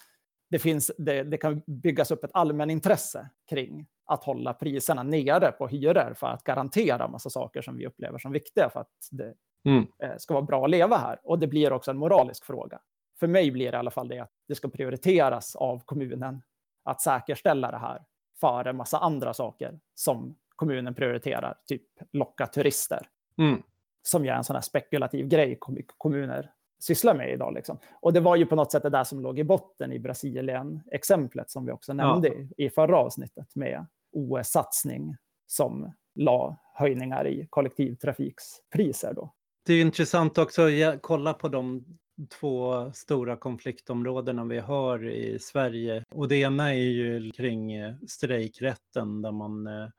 det, finns, det, det kan byggas upp ett allmänintresse kring att hålla priserna nere på hyror för att garantera massa saker som vi upplever som viktiga för att det mm. Eh, ska vara bra att leva här. Och det blir också en moralisk fråga. För mig blir det i alla fall det att det ska prioriteras av kommunen att säkerställa det här före massa andra saker som kommunen prioriterar, typ locka turister. Mm. Som är en sån här spekulativ grej kommuner sysslar med idag. Liksom. Och det var ju på något sätt det där som låg i botten i Brasilien-exemplet som vi också nämnde ja. i förra avsnittet med OS-satsning som la höjningar i kollektivtrafikspriser. Då. Det är intressant också att kolla på de två stora konfliktområdena vi har i Sverige. Och det ena är ju kring eh, strejkrätten där man eh,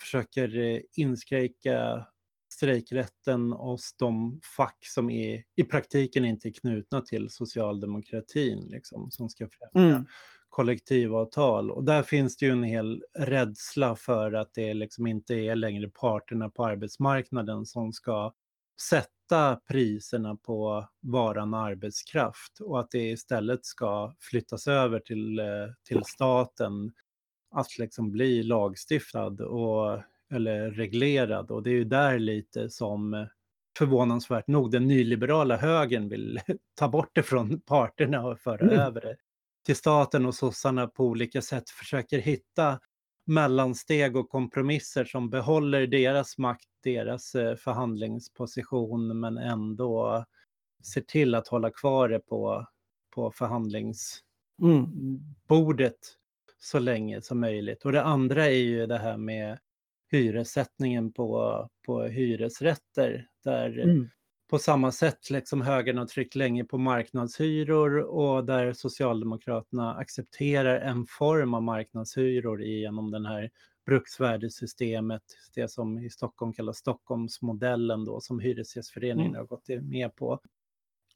försöker eh, inskränka strejkrätten hos de fack som är, i praktiken inte är knutna till socialdemokratin, liksom, som ska främja mm. kollektivavtal. Och där finns det ju en hel rädsla för att det liksom inte är längre parterna på arbetsmarknaden som ska sätta priserna på varan arbetskraft och att det istället ska flyttas över till, eh, till staten att liksom bli lagstiftad och, eller reglerad. Och det är ju där lite som eh, förvånansvärt nog den nyliberala högern vill ta bort det från parterna och föra mm. över det till staten och sossarna på olika sätt försöker hitta mellansteg och kompromisser som behåller deras makt, deras eh, förhandlingsposition men ändå ser till att hålla kvar det på, på förhandlingsbordet mm. så länge som möjligt. Och det andra är ju det här med hyressättningen på, på hyresrätter där mm på samma sätt liksom högern har tryckt länge på marknadshyror och där Socialdemokraterna accepterar en form av marknadshyror genom den här bruksvärdessystemet, det som i Stockholm kallas Stockholmsmodellen då, som Hyresgästföreningen mm. har gått med på.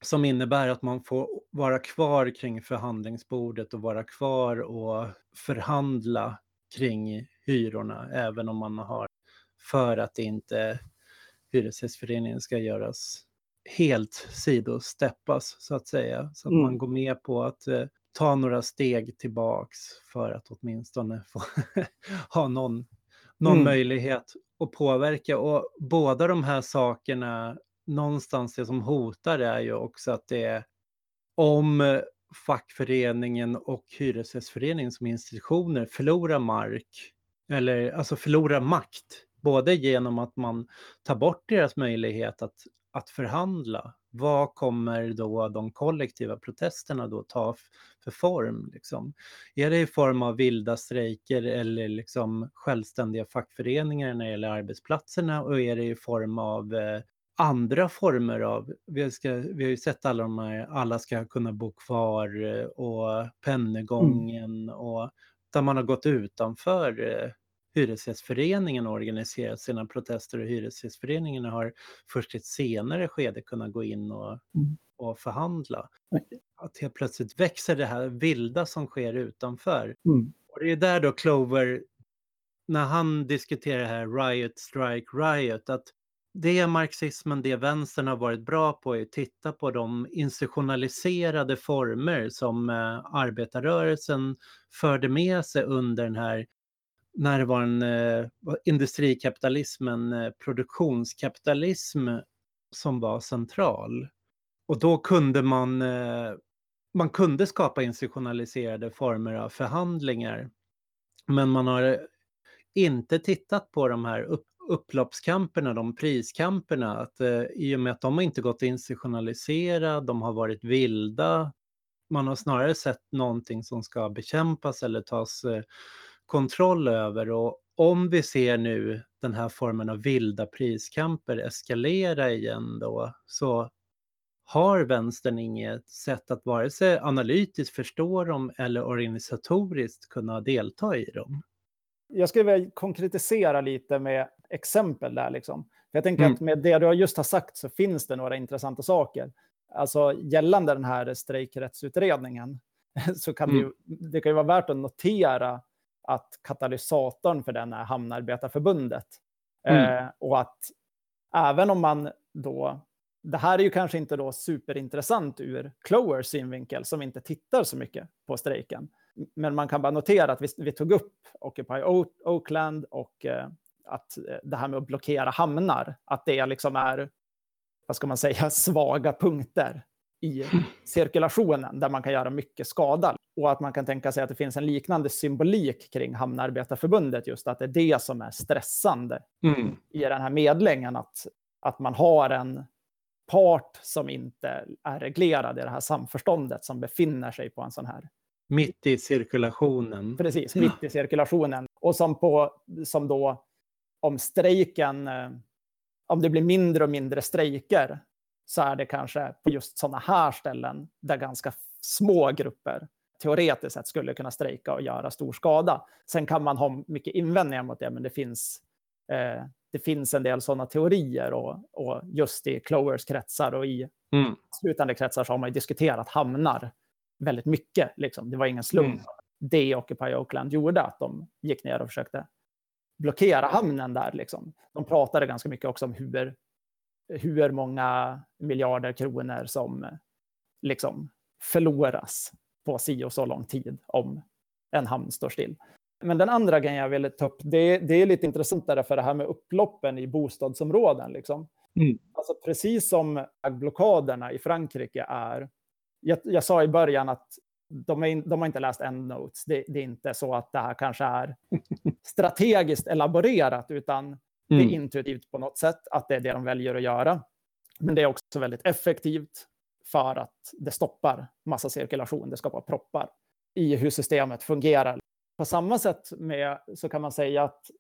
Som innebär att man får vara kvar kring förhandlingsbordet och vara kvar och förhandla kring hyrorna, även om man har för att inte Hyresgästföreningen ska göras helt sidosteppas så att säga. Så att mm. man går med på att eh, ta några steg tillbaks för att åtminstone få ha någon, någon mm. möjlighet att påverka. Och båda de här sakerna, någonstans det som hotar är ju också att det är om fackföreningen och hyresgästföreningen som institutioner förlorar mark, eller alltså förlorar makt, både genom att man tar bort deras möjlighet att att förhandla. Vad kommer då de kollektiva protesterna då ta för form? Liksom? Är det i form av vilda strejker eller liksom självständiga fackföreningar när det gäller arbetsplatserna och är det i form av eh, andra former av, vi, ska, vi har ju sett alla de här, alla ska kunna bo kvar eh, och pennegången mm. och där man har gått utanför eh, Hyresgästföreningen organiserat sina protester och Hyresgästföreningen har först i ett senare skede kunnat gå in och, mm. och förhandla. Att helt plötsligt växer det här vilda som sker utanför. Mm. Och det är där då Clover, när han diskuterar det här Riot, Strike, Riot, att det marxismen, det vänstern har varit bra på är att titta på de institutionaliserade former som eh, arbetarrörelsen förde med sig under den här när det var en eh, industrikapitalism, en eh, produktionskapitalism som var central. Och då kunde man, eh, man kunde skapa institutionaliserade former av förhandlingar. Men man har eh, inte tittat på de här upp, upploppskamperna, de priskamperna, att eh, i och med att de har inte gått att institutionalisera, de har varit vilda, man har snarare sett någonting som ska bekämpas eller tas eh, kontroll över. Och om vi ser nu den här formen av vilda priskamper eskalera igen då, så har vänstern inget sätt att vare sig analytiskt förstå dem eller organisatoriskt kunna delta i dem? Jag skulle vilja konkretisera lite med exempel där. Liksom. Jag tänker mm. att med det du just har sagt så finns det några intressanta saker. Alltså gällande den här strejkrättsutredningen så kan mm. det, ju, det kan ju vara värt att notera att katalysatorn för den är Hamnarbetarförbundet. Mm. Eh, och att även om man då, det här är ju kanske inte då superintressant ur Clowers synvinkel som inte tittar så mycket på strejken. Men man kan bara notera att vi, vi tog upp Occupy Oakland och eh, att eh, det här med att blockera hamnar, att det liksom är, vad ska man säga, svaga punkter i cirkulationen där man kan göra mycket skada. Och att man kan tänka sig att det finns en liknande symbolik kring Hamnarbetarförbundet, just att det är det som är stressande mm. i den här medlingen, att, att man har en part som inte är reglerad i det här samförståndet som befinner sig på en sån här... Mitt i cirkulationen. Precis, mitt i cirkulationen. Och som, på, som då, om strejken, eh, om det blir mindre och mindre strejker, så är det kanske på just sådana här ställen där ganska små grupper teoretiskt sett skulle kunna strejka och göra stor skada. Sen kan man ha mycket invändningar mot det, men det finns, eh, det finns en del sådana teorier och, och just i Clowers kretsar och i mm. slutande kretsar så har man ju diskuterat hamnar väldigt mycket. Liksom. Det var ingen slump. Mm. Det Occupy Oakland gjorde, att de gick ner och försökte blockera hamnen där. Liksom. De pratade ganska mycket också om hur hur många miljarder kronor som liksom förloras på si och så lång tid om en hamn står still. Men den andra grejen jag ville ta upp, det, det är lite intressantare för det här med upploppen i bostadsområden. Liksom. Mm. Alltså precis som blockaderna i Frankrike är, jag, jag sa i början att de, är, de, har inte läst endnotes. Det, det är inte så att det här kanske är strategiskt elaborerat, utan det är mm. intuitivt på något sätt att det är det de väljer att göra. Men det är också väldigt effektivt för att det stoppar massa cirkulation, det skapar proppar i hur systemet fungerar. På samma sätt med, så kan man säga att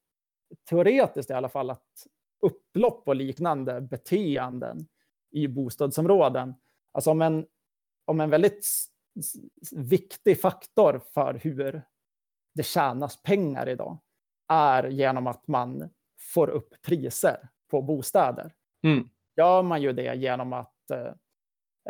teoretiskt i alla fall att upplopp och liknande beteenden i bostadsområden, alltså om en, om en väldigt viktig faktor för hur det tjänas pengar idag är genom att man får upp priser på bostäder. Mm. Gör man ju det genom att eh,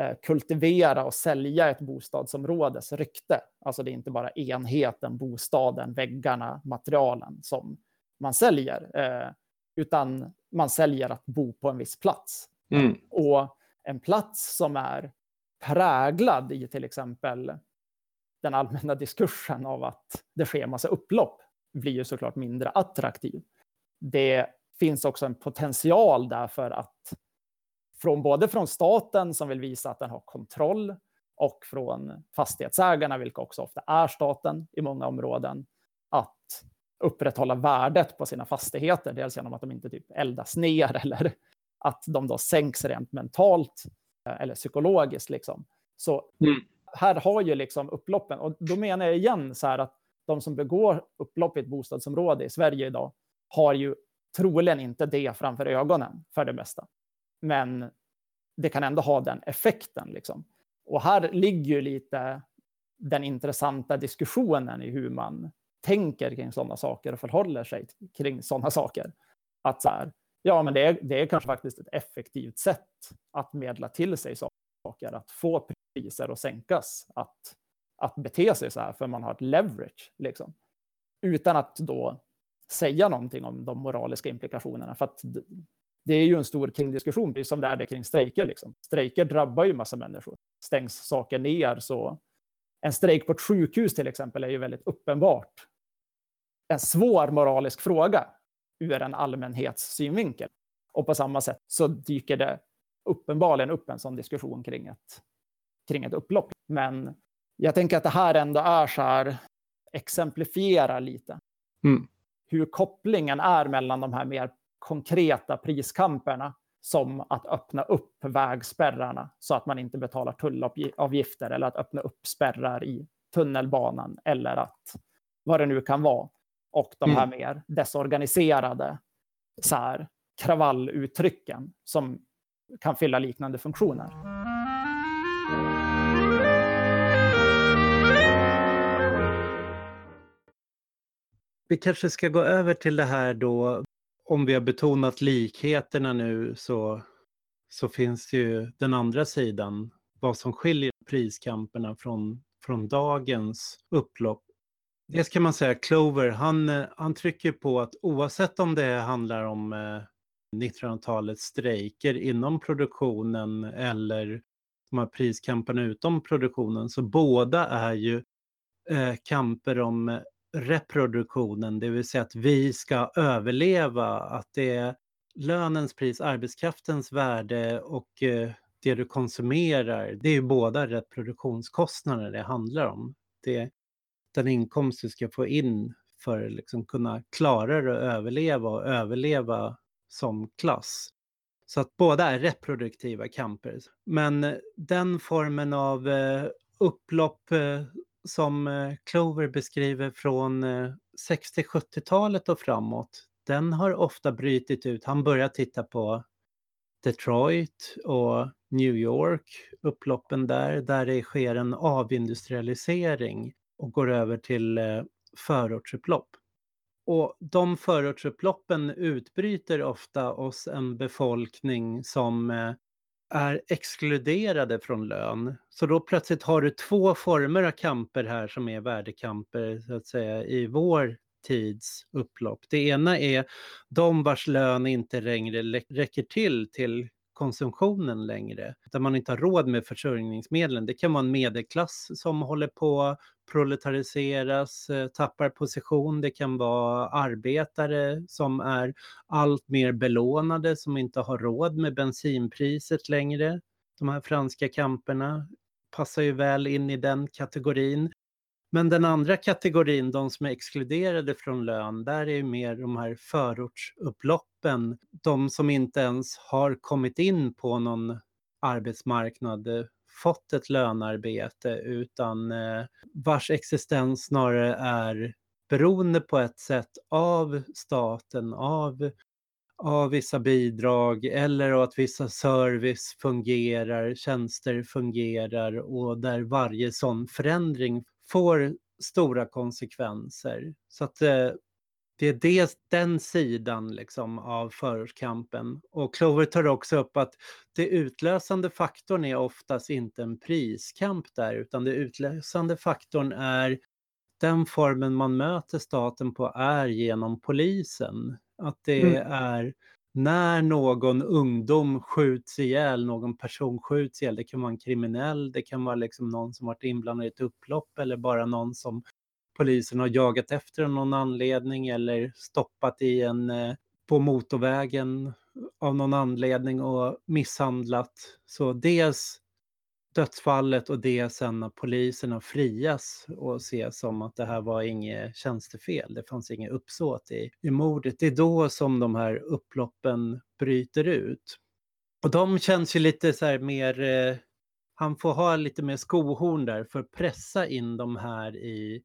eh, kultivera och sälja ett bostadsområdes rykte. Alltså det är inte bara enheten, bostaden, väggarna, materialen som man säljer, eh, utan man säljer att bo på en viss plats. Mm. Och en plats som är präglad i till exempel den allmänna diskursen av att det sker massa upplopp blir ju såklart mindre attraktiv det finns också en potential där för att från både från staten som vill visa att den har kontroll och från fastighetsägarna, vilka också ofta är staten i många områden, att upprätthålla värdet på sina fastigheter. Dels genom att de inte typ eldas ner eller att de då sänks rent mentalt eh, eller psykologiskt. Liksom. Så mm. här har ju liksom upploppen, och då menar jag igen så här att de som begår upplopp i ett bostadsområde i Sverige idag har ju troligen inte det framför ögonen för det mesta. Men det kan ändå ha den effekten. Liksom. Och här ligger ju lite den intressanta diskussionen i hur man tänker kring sådana saker och förhåller sig kring sådana saker. Att så här, ja, men det är, det är kanske faktiskt ett effektivt sätt att medla till sig saker, att få priser att sänkas, att, att bete sig så här, för man har ett leverage. Liksom. Utan att då säga någonting om de moraliska implikationerna. För att det är ju en stor kringdiskussion, precis som det är det kring strejker. Liksom. Strejker drabbar ju massa människor. Stängs saker ner så... En strejk på ett sjukhus till exempel är ju väldigt uppenbart en svår moralisk fråga ur en allmänhetssynvinkel. Och på samma sätt så dyker det uppenbarligen upp en sån diskussion kring ett, kring ett upplopp. Men jag tänker att det här ändå är så här, exemplifierar lite. Mm hur kopplingen är mellan de här mer konkreta priskamperna som att öppna upp vägspärrarna så att man inte betalar tullavgifter eller att öppna upp spärrar i tunnelbanan eller att vad det nu kan vara. Och de här mm. mer desorganiserade så här, kravalluttrycken som kan fylla liknande funktioner. Vi kanske ska gå över till det här då, om vi har betonat likheterna nu så, så finns det ju den andra sidan, vad som skiljer priskamperna från, från dagens upplopp. Dels kan man säga Clover, han, han trycker på att oavsett om det handlar om eh, 1900-talets strejker inom produktionen eller de här priskamperna utom produktionen, så båda är ju eh, kamper om reproduktionen, det vill säga att vi ska överleva, att det är lönens pris, arbetskraftens värde och eh, det du konsumerar, det är ju båda reproduktionskostnader det handlar om. Det är den inkomst du ska få in för att liksom kunna klara det och överleva och överleva som klass. Så att båda är reproduktiva kamper. Men den formen av eh, upplopp eh, som eh, Clover beskriver från eh, 60-70-talet och framåt, den har ofta brytit ut. Han börjar titta på Detroit och New York, upploppen där, där det sker en avindustrialisering och går över till eh, förortsupplopp. Och de förortsupploppen utbryter ofta hos en befolkning som eh, är exkluderade från lön. Så då plötsligt har du två former av kamper här som är värdekamper så att säga i vår tids upplopp. Det ena är de vars lön inte längre räcker till till konsumtionen längre, där man inte har råd med försörjningsmedlen. Det kan vara en medelklass som håller på att proletariseras, eh, tappar position. Det kan vara arbetare som är allt mer belånade, som inte har råd med bensinpriset längre. De här franska kamperna passar ju väl in i den kategorin. Men den andra kategorin, de som är exkluderade från lön, där är mer de här förortsupploppen. De som inte ens har kommit in på någon arbetsmarknad, eh, fått ett lönarbete, utan eh, vars existens snarare är beroende på ett sätt av staten, av, av vissa bidrag eller att vissa service fungerar, tjänster fungerar och där varje sån förändring får stora konsekvenser. Så att eh, det är det, den sidan liksom av förortskampen. Och Clover tar också upp att det utlösande faktorn är oftast inte en priskamp där, utan det utlösande faktorn är den formen man möter staten på är genom polisen. Att det mm. är när någon ungdom skjuts ihjäl, någon person skjuts ihjäl, det kan vara en kriminell, det kan vara liksom någon som varit inblandad i ett upplopp eller bara någon som polisen har jagat efter av någon anledning eller stoppat i en, eh, på motorvägen av någon anledning och misshandlat. Så dels dödsfallet och det sen när poliserna frias och ses som att det här var inget tjänstefel, det fanns inget uppsåt i, i mordet. Det är då som de här upploppen bryter ut. Och de känns ju lite så här mer, eh, han får ha lite mer skohorn där för att pressa in de här i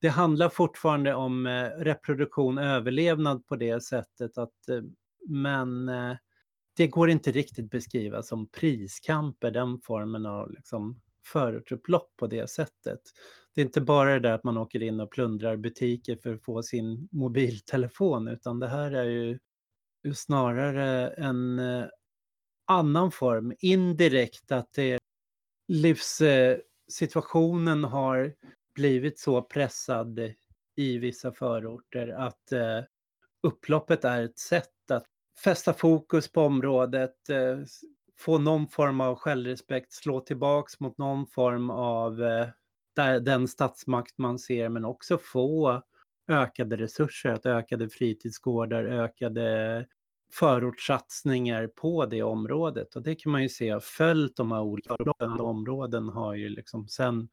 det handlar fortfarande om eh, reproduktion, överlevnad på det sättet att eh, men eh, det går inte riktigt beskriva som priskamper, den formen av liksom, förortsupplopp på det sättet. Det är inte bara det där att man åker in och plundrar butiker för att få sin mobiltelefon, utan det här är ju snarare en eh, annan form, indirekt att det livssituationen har blivit så pressad i vissa förorter att eh, upploppet är ett sätt fästa fokus på området, eh, få någon form av självrespekt, slå tillbaks mot någon form av eh, där, den statsmakt man ser, men också få ökade resurser, att ökade fritidsgårdar, ökade förortssatsningar på det området. Och det kan man ju se har följt de här olika områden har ju liksom sen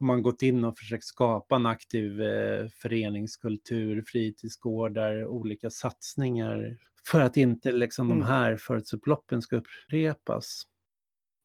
har man gått in och försökt skapa en aktiv eh, föreningskultur, fritidsgårdar, olika satsningar för att inte liksom mm. de här förutsupploppen ska upprepas.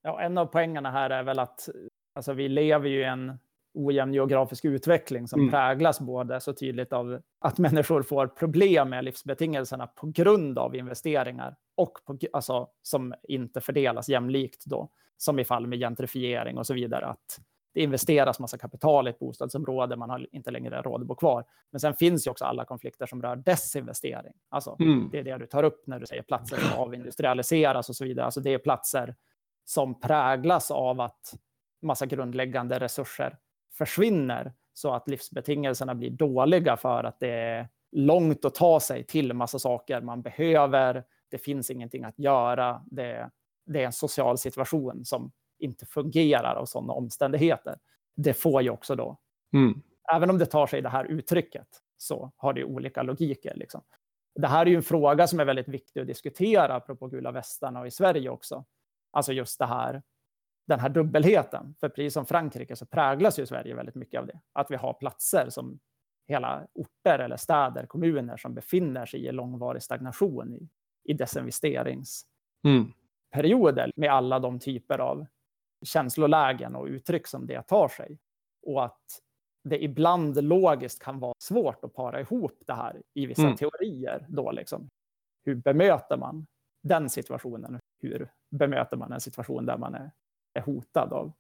Ja, en av poängerna här är väl att alltså, vi lever ju i en ojämn geografisk utveckling som mm. präglas både så tydligt av att människor får problem med livsbetingelserna på grund av investeringar och på, alltså, som inte fördelas jämlikt då, som i fall med gentrifiering och så vidare, att det investeras massa kapital i ett bostadsområde, man har inte längre råd att bo kvar. Men sen finns ju också alla konflikter som rör desinvestering. Alltså, mm. Det är det du tar upp när du säger platser som avindustrialiseras och så vidare. Alltså, det är platser som präglas av att massa grundläggande resurser försvinner så att livsbetingelserna blir dåliga för att det är långt att ta sig till massa saker man behöver. Det finns ingenting att göra. Det, det är en social situation som inte fungerar av sådana omständigheter. Det får ju också då, mm. även om det tar sig det här uttrycket, så har det olika logiker. Liksom. Det här är ju en fråga som är väldigt viktig att diskutera, apropå gula västarna och i Sverige också. Alltså just det här, den här dubbelheten. För precis som Frankrike så präglas ju Sverige väldigt mycket av det. Att vi har platser som hela orter eller städer, kommuner som befinner sig i långvarig stagnation i, i desinvesteringsperioder mm. med alla de typer av känslolägen och uttryck som det tar sig. Och att det ibland logiskt kan vara svårt att para ihop det här i vissa mm. teorier. Då liksom. Hur bemöter man den situationen? Hur bemöter man en situation där man är, är hotad av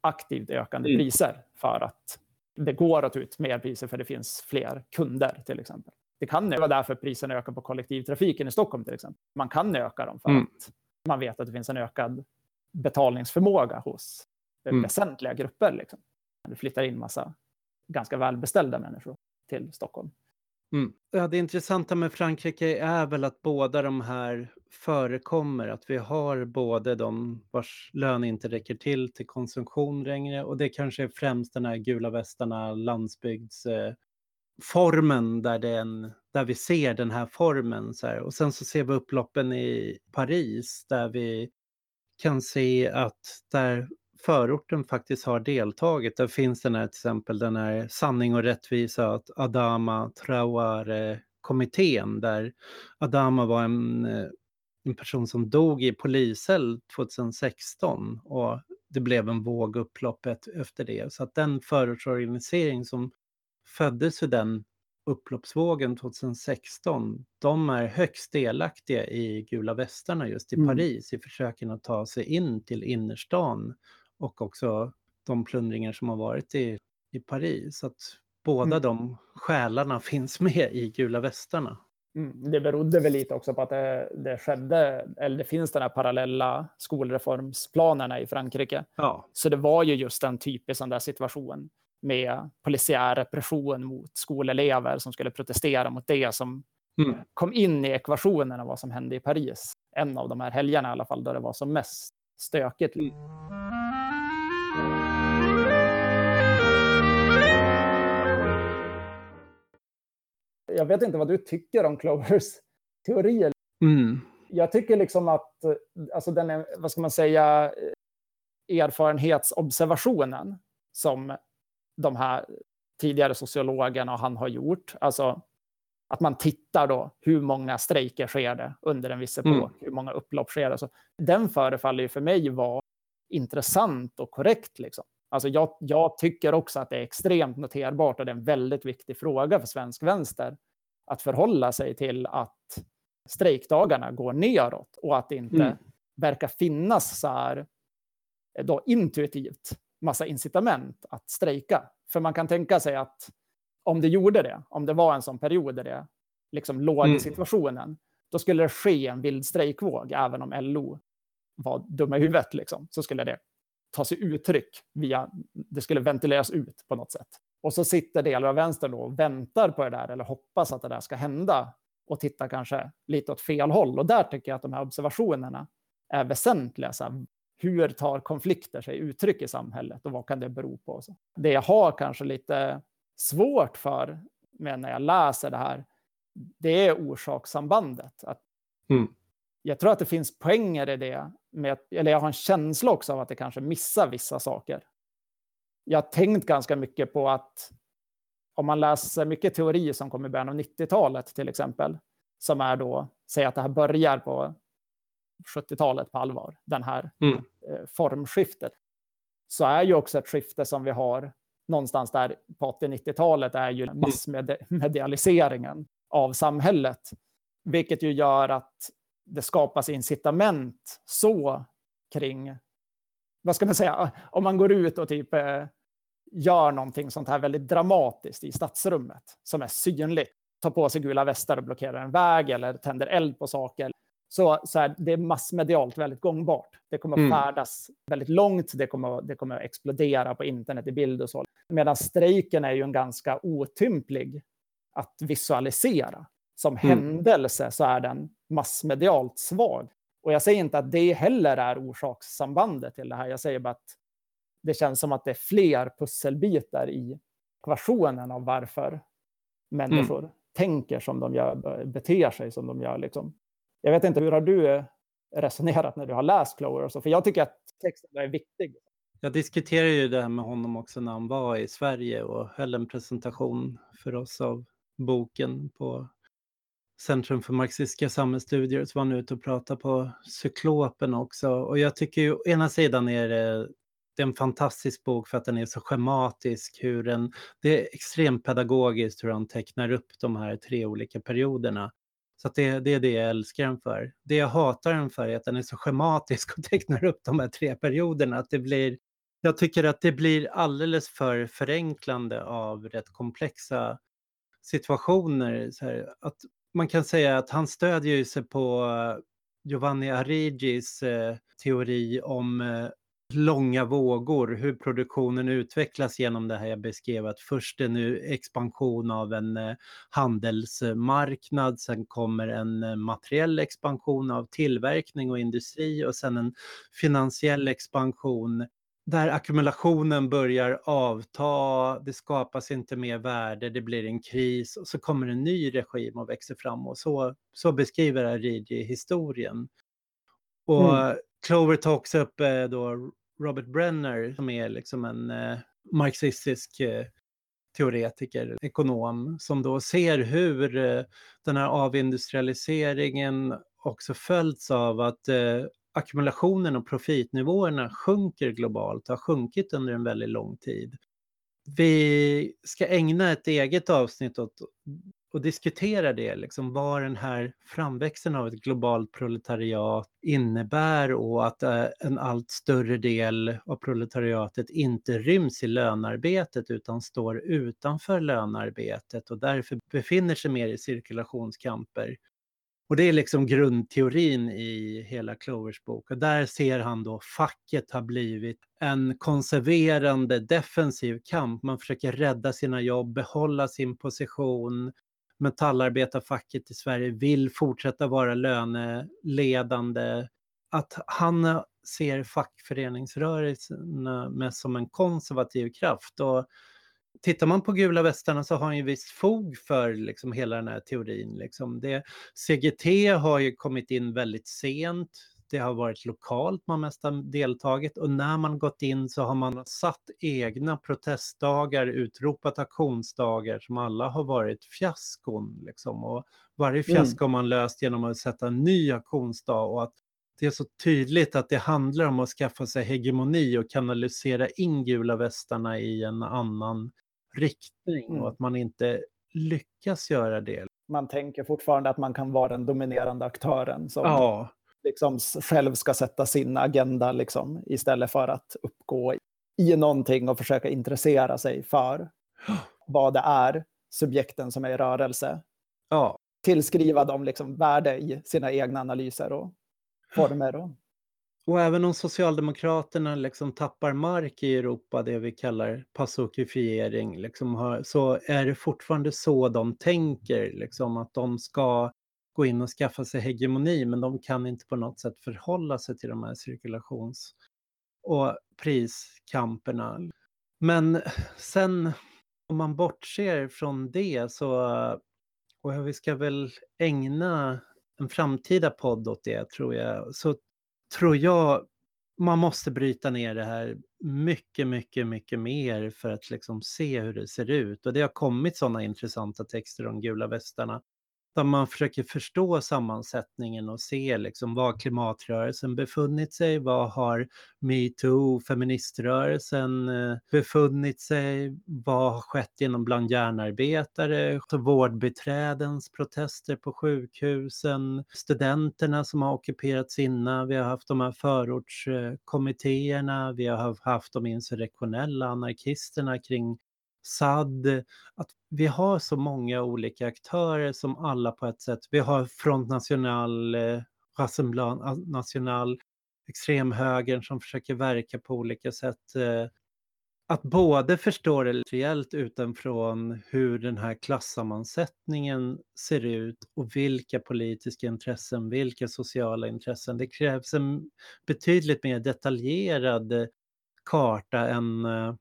aktivt ökande mm. priser för att det går att ta ut mer priser för det finns fler kunder till exempel. Det kan vara därför priserna ökar på kollektivtrafiken i Stockholm till exempel. Man kan öka dem för mm. att man vet att det finns en ökad betalningsförmåga hos mm. väsentliga grupper. Liksom. Det flyttar in massa ganska välbeställda människor till Stockholm. Mm. Ja, det intressanta med Frankrike är väl att båda de här förekommer. Att vi har både de vars lön inte räcker till till konsumtion längre och det kanske är främst den här gula västarna landsbygdsformen där, den, där vi ser den här formen. Så här. Och sen så ser vi upploppen i Paris där vi kan se att där förorten faktiskt har deltagit. Där finns den här till exempel den här sanning och rättvisa, att Adama Traore-kommittén där Adama var en, eh, en person som dog i polishäll 2016 och det blev en våg upploppet efter det. Så att den förortsorganisering som föddes ur den upploppsvågen 2016, de är högst delaktiga i gula västarna just i mm. Paris i försöken att ta sig in till innerstan och också de plundringar som har varit i, i Paris. Så att båda mm. de själarna finns med i gula västarna. Mm. Det berodde väl lite också på att det, det skedde, eller det finns den här parallella skolreformsplanerna i Frankrike. Ja. Så det var ju just en typisk sån där situation med polisiär repression mot skolelever som skulle protestera mot det som mm. kom in i ekvationen av vad som hände i Paris. En av de här helgerna i alla fall, då det var som mest stökigt. Mm. Jag vet inte vad du tycker om Clovers teorier. Mm. Jag tycker liksom att alltså den är, vad ska man säga, erfarenhetsobservationen som de här tidigare sociologerna och han har gjort. Alltså att man tittar då, hur många strejker sker det under en viss epok, mm. hur många upplopp sker det. Alltså, den förefaller ju för mig vara intressant och korrekt. Liksom. Alltså jag, jag, tycker också att det är extremt noterbart och det är en väldigt viktig fråga för svensk vänster att förhålla sig till att strejkdagarna går neråt och att det inte mm. verkar finnas så här då intuitivt massa incitament att strejka. För man kan tänka sig att om det gjorde det, om det var en sån period där det liksom låg mm. i situationen, då skulle det ske en vild strejkvåg, även om LO var dumma i huvudet, liksom, så skulle det ta sig uttryck via, det skulle ventileras ut på något sätt. Och så sitter delar av vänstern då och väntar på det där, eller hoppas att det där ska hända, och tittar kanske lite åt fel håll. Och där tycker jag att de här observationerna är väsentliga. Så här, hur tar konflikter sig uttryck i samhället och vad kan det bero på? Det jag har kanske lite svårt för med när jag läser det här, det är orsakssambandet. Att mm. Jag tror att det finns poänger i det, med, eller jag har en känsla också av att det kanske missar vissa saker. Jag har tänkt ganska mycket på att om man läser mycket teori som kom i början av 90-talet till exempel, som är då, säg att det här börjar på 70-talet på allvar, den här mm. Eh, formskiftet, så är ju också ett skifte som vi har någonstans där på 80-90-talet är ju mm. massmedialiseringen av samhället, vilket ju gör att det skapas incitament så kring, vad ska man säga, om man går ut och typ eh, gör någonting sånt här väldigt dramatiskt i stadsrummet som är synligt, tar på sig gula västar och blockerar en väg eller tänder eld på saker, så, så här, det är massmedialt väldigt gångbart. Det kommer att mm. färdas väldigt långt, det kommer, det kommer att explodera på internet i bild och så. Medan strejken är ju en ganska otymplig att visualisera. Som mm. händelse så är den massmedialt svag. Och jag säger inte att det heller är orsakssambandet till det här. Jag säger bara att det känns som att det är fler pusselbitar i ekvationen av varför människor mm. tänker som de gör, beter sig som de gör. Liksom. Jag vet inte, hur har du eh, resonerat när du har läst Clover? Och så? För jag tycker att texten är viktig. Jag diskuterade ju det här med honom också när han var i Sverige och höll en presentation för oss av boken på Centrum för marxistiska samhällsstudier. Så var han ute och pratade på Cyklopen också. Och jag tycker ju, å ena sidan är det, det är en fantastisk bok för att den är så schematisk. Hur den, det är extremt pedagogiskt hur han tecknar upp de här tre olika perioderna. Så det, det, är det jag älskar den för. Det jag hatar den för är att den är så schematisk och tecknar upp de här tre perioderna. Att det blir, jag tycker att det blir alldeles för förenklande av rätt komplexa situationer. Här, att man kan säga att han stödjer sig på eh, Giovanni Arrigis eh, teori om eh, långa vågor, hur produktionen utvecklas genom det här jag beskrev, att först är nu expansion av en eh, handelsmarknad, sen kommer en eh, materiell expansion av tillverkning och industri och sen en finansiell expansion där ackumulationen börjar avta, det skapas inte mer värde, det blir en kris och så kommer en ny regim och växer fram och så, så beskriver Arigi historien. Och mm. Clover tar också upp eh, då Robert Brenner som är liksom en eh, marxistisk eh, teoretiker, ekonom, som då ser hur den här avindustrialiseringen också följts av att ackumulationen och profitnivåerna sjunker globalt, har sjunkit under en väldigt lång tid. Vi ska ägna ett eget avsnitt åt och diskutera det, liksom, vad den här framväxten av ett globalt proletariat innebär och att eh, en allt större del av proletariatet inte ryms i lönarbetet utan står utanför lönarbetet och därför befinner sig mer i cirkulationskamper. Och det är liksom grundteorin i hela Clovers bok. Och där ser han då facket har blivit en konserverande defensiv kamp. Man försöker rädda sina jobb, behålla sin position, metallarbetarfacket i Sverige vill fortsätta vara löneledande. Att han ser fackföreningsrörelsen mest som en konservativ kraft. Och tittar man på gula västarna så har han ju visst fog för liksom hela den här teorin. Liksom det, CGT har ju kommit in väldigt sent det har varit lokalt man mest har deltagit och när man gått in så har man satt egna protestdagar, utropat aktionsdagar som alla har varit fiaskon. Liksom. Och varje mm. fiasko mm. har man löst genom att sätta en ny aktionsdag och att det är så tydligt att det handlar om att skaffa sig hegemoni och kanalisera in gula västarna i en annan riktning mm. och att man inte lyckas göra det. Man tänker fortfarande att man kan vara den dominerande aktören som ja liksom själv ska sätta sin agenda liksom, istället för att uppgå i någonting och försöka intressera sig för vad det är, subjekten som är i rörelse. Ja. Tillskriva dem liksom värde i sina egna analyser och former. Och... och även om Socialdemokraterna liksom tappar mark i Europa, det vi kallar passokifiering, liksom så är det fortfarande så de tänker, liksom, att de ska gå in och skaffa sig hegemoni, men de kan inte på något sätt förhålla sig till de här cirkulations och priskamperna. Men sen om man bortser från det så, och vi ska väl ägna en framtida podd åt det tror jag, så tror jag man måste bryta ner det här mycket, mycket, mycket mer för att liksom se hur det ser ut. Och det har kommit sådana intressanta texter om gula västarna där man försöker förstå sammansättningen och se liksom var klimatrörelsen befunnit sig, vad har metoo, feministrörelsen eh, befunnit sig, vad har skett genom bland järnarbetare, vårdbiträdens protester på sjukhusen, studenterna som har ockuperat sina, vi har haft de här förortskommittéerna, vi har haft de insurrektionella anarkisterna kring SAD, att vi har så många olika aktörer som alla på ett sätt, vi har Front National, eh, Rassemblement National, extremhögern som försöker verka på olika sätt. Eh, att både förstå det rejält utifrån hur den här klassammansättningen ser ut och vilka politiska intressen, vilka sociala intressen. Det krävs en betydligt mer detaljerad karta än eh,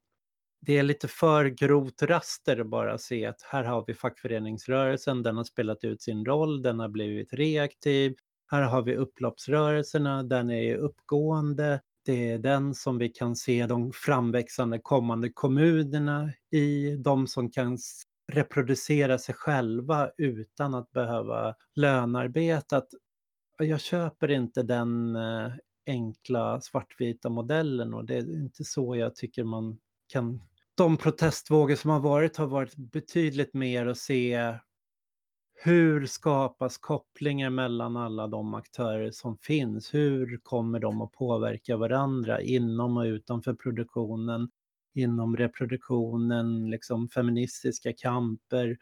det är lite för grovt raster att bara se att här har vi fackföreningsrörelsen, den har spelat ut sin roll, den har blivit reaktiv. Här har vi upploppsrörelserna, den är uppgående. Det är den som vi kan se de framväxande kommande kommunerna i, de som kan reproducera sig själva utan att behöva lönarbeta. Jag köper inte den eh, enkla svartvita modellen och det är inte så jag tycker man kan de protestvågor som har varit har varit betydligt mer att se hur skapas kopplingar mellan alla de aktörer som finns? Hur kommer de att påverka varandra inom och utanför produktionen, inom reproduktionen, liksom feministiska kamper,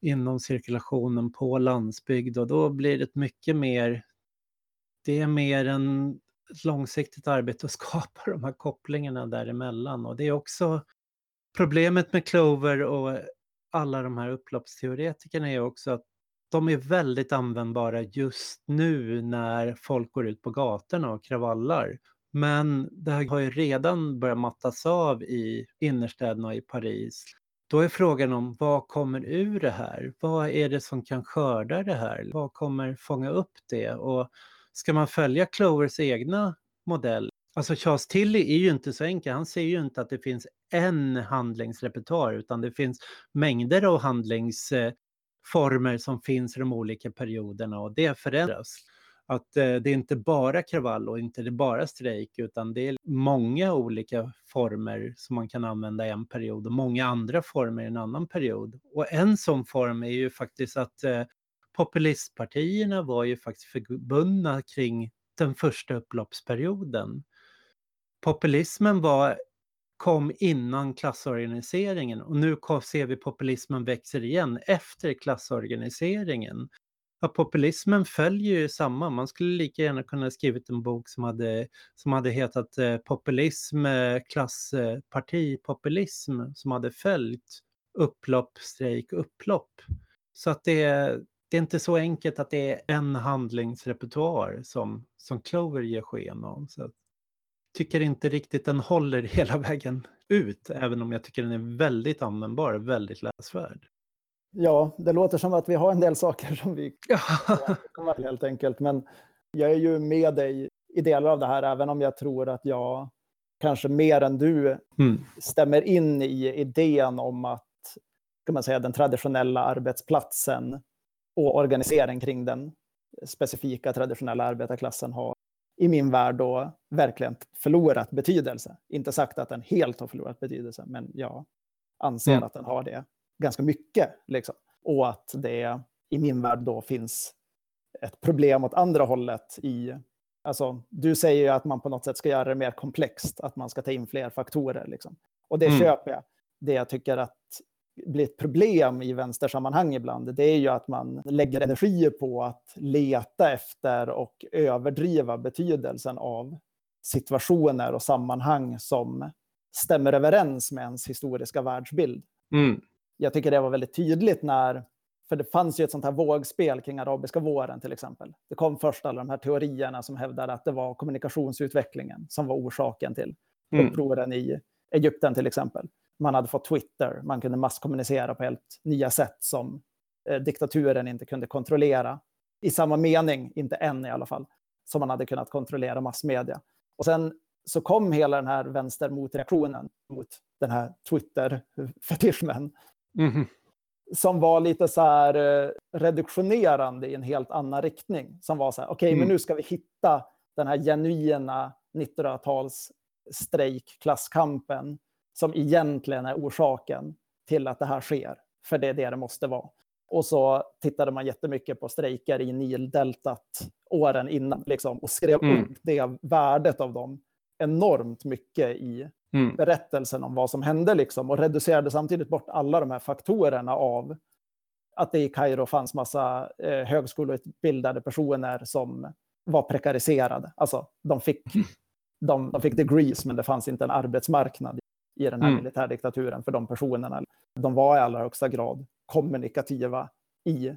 inom cirkulationen på landsbygd och då blir det mycket mer, det är mer en långsiktigt arbete att skapa de här kopplingarna däremellan och det är också Problemet med Clover och alla de här upploppsteoretikerna är också att de är väldigt användbara just nu när folk går ut på gatorna och kravallar. Men det här har ju redan börjat mattas av i innerstäderna i Paris. Då är frågan om vad kommer ur det här? Vad är det som kan skörda det här? Vad kommer fånga upp det? Och ska man följa Clovers egna modell Alltså Charles Tilly är ju inte så enkel. Han ser ju inte att det finns en handlingsrepertoar utan det finns mängder av handlingsformer som finns i de olika perioderna och det förändras. Att eh, det är inte bara kravall och inte bara strejk utan det är många olika former som man kan använda i en period och många andra former i en annan period. Och en sån form är ju faktiskt att eh, populistpartierna var ju faktiskt förbundna kring den första upploppsperioden populismen var, kom innan klassorganiseringen och nu ser vi populismen växer igen efter klassorganiseringen. Ja, populismen följer ju samma. Man skulle lika gärna kunna skrivit en bok som hade, som hade hetat eh, Populism, eh, klassparti, populism, som hade följt upplopp, strejk, upplopp. Så att det, det är inte så enkelt att det är en handlingsrepertoar som, som Clover ger sken av. Så tycker inte riktigt den håller hela vägen ut, även om jag tycker den är väldigt användbar, väldigt läsvärd. Ja, det låter som att vi har en del saker som vi kan helt enkelt. Men jag är ju med dig i delar av det här, även om jag tror att jag kanske mer än du mm. stämmer in i idén om att kan man säga, den traditionella arbetsplatsen och organisering kring den specifika traditionella arbetarklassen har i min värld då verkligen förlorat betydelse. Inte sagt att den helt har förlorat betydelse, men jag anser mm. att den har det ganska mycket. Liksom. Och att det i min värld då finns ett problem åt andra hållet i Alltså, du säger ju att man på något sätt ska göra det mer komplext, att man ska ta in fler faktorer. Liksom. Och det mm. köper jag. Det jag tycker att blir ett problem i vänstersammanhang ibland, det är ju att man lägger energi på att leta efter och överdriva betydelsen av situationer och sammanhang som stämmer överens med ens historiska världsbild. Mm. Jag tycker det var väldigt tydligt när, för det fanns ju ett sånt här vågspel kring arabiska våren till exempel. Det kom först alla de här teorierna som hävdade att det var kommunikationsutvecklingen som var orsaken till mm. upproren i Egypten till exempel man hade fått Twitter, man kunde masskommunicera på helt nya sätt som eh, diktaturen inte kunde kontrollera. I samma mening, inte än i alla fall, som man hade kunnat kontrollera massmedia. Och sen så kom hela den här vänstermotreaktionen mot den här Twitter-fetischmen. Mm. som var lite så här eh, reduktionerande i en helt annan riktning. Som var så här, okej, okay, mm. men nu ska vi hitta den här genuina 1900-tals strejkkklasskampen som egentligen är orsaken till att det här sker. För det är det det måste vara. Och så tittade man jättemycket på strejker i Nildeltat åren innan liksom, och skrev mm. upp det värdet av dem enormt mycket i mm. berättelsen om vad som hände liksom, och reducerade samtidigt bort alla de här faktorerna av att det i Kairo fanns massa eh, högskoleutbildade personer som var prekariserade. Alltså, de fick, mm. De, de fick degrees, men det fanns inte en arbetsmarknad i den här mm. militärdiktaturen för de personerna. De var i allra högsta grad kommunikativa i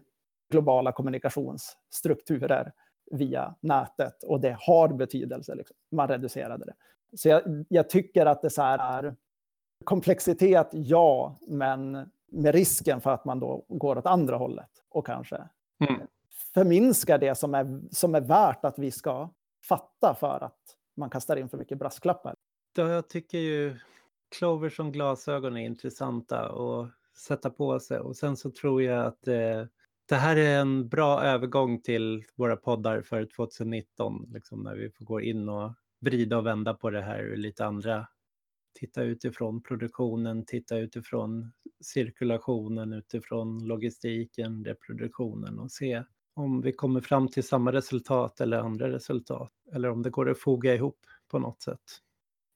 globala kommunikationsstrukturer via nätet och det har betydelse. Liksom. Man reducerade det. Så jag, jag tycker att det så är komplexitet, ja, men med risken för att man då går åt andra hållet och kanske mm. förminskar det som är, som är värt att vi ska fatta för att man kastar in för mycket brasklappar. jag tycker ju Clover som glasögon är intressanta att sätta på sig och sen så tror jag att eh, det här är en bra övergång till våra poddar för 2019, liksom när vi får gå in och vrida och vända på det här ur lite andra, titta utifrån produktionen, titta utifrån cirkulationen, utifrån logistiken, reproduktionen och se om vi kommer fram till samma resultat eller andra resultat, eller om det går att foga ihop på något sätt.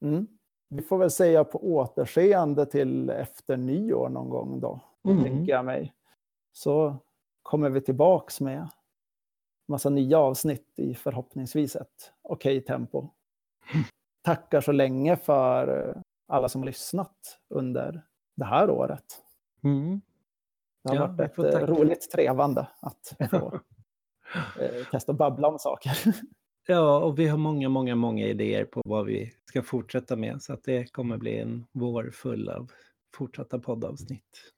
Mm. Vi får väl säga på återseende till efter nyår någon gång då, mm. tänker jag mig. Så kommer vi tillbaks med massa nya avsnitt i förhoppningsvis ett okej okay tempo. Tackar så länge för alla som har lyssnat under det här året. Mm. Det har ja, varit ett roligt trevande att få eh, testa att babbla om saker. Ja, och vi har många, många, många idéer på vad vi ska fortsätta med. Så att det kommer bli en vår full av fortsatta poddavsnitt.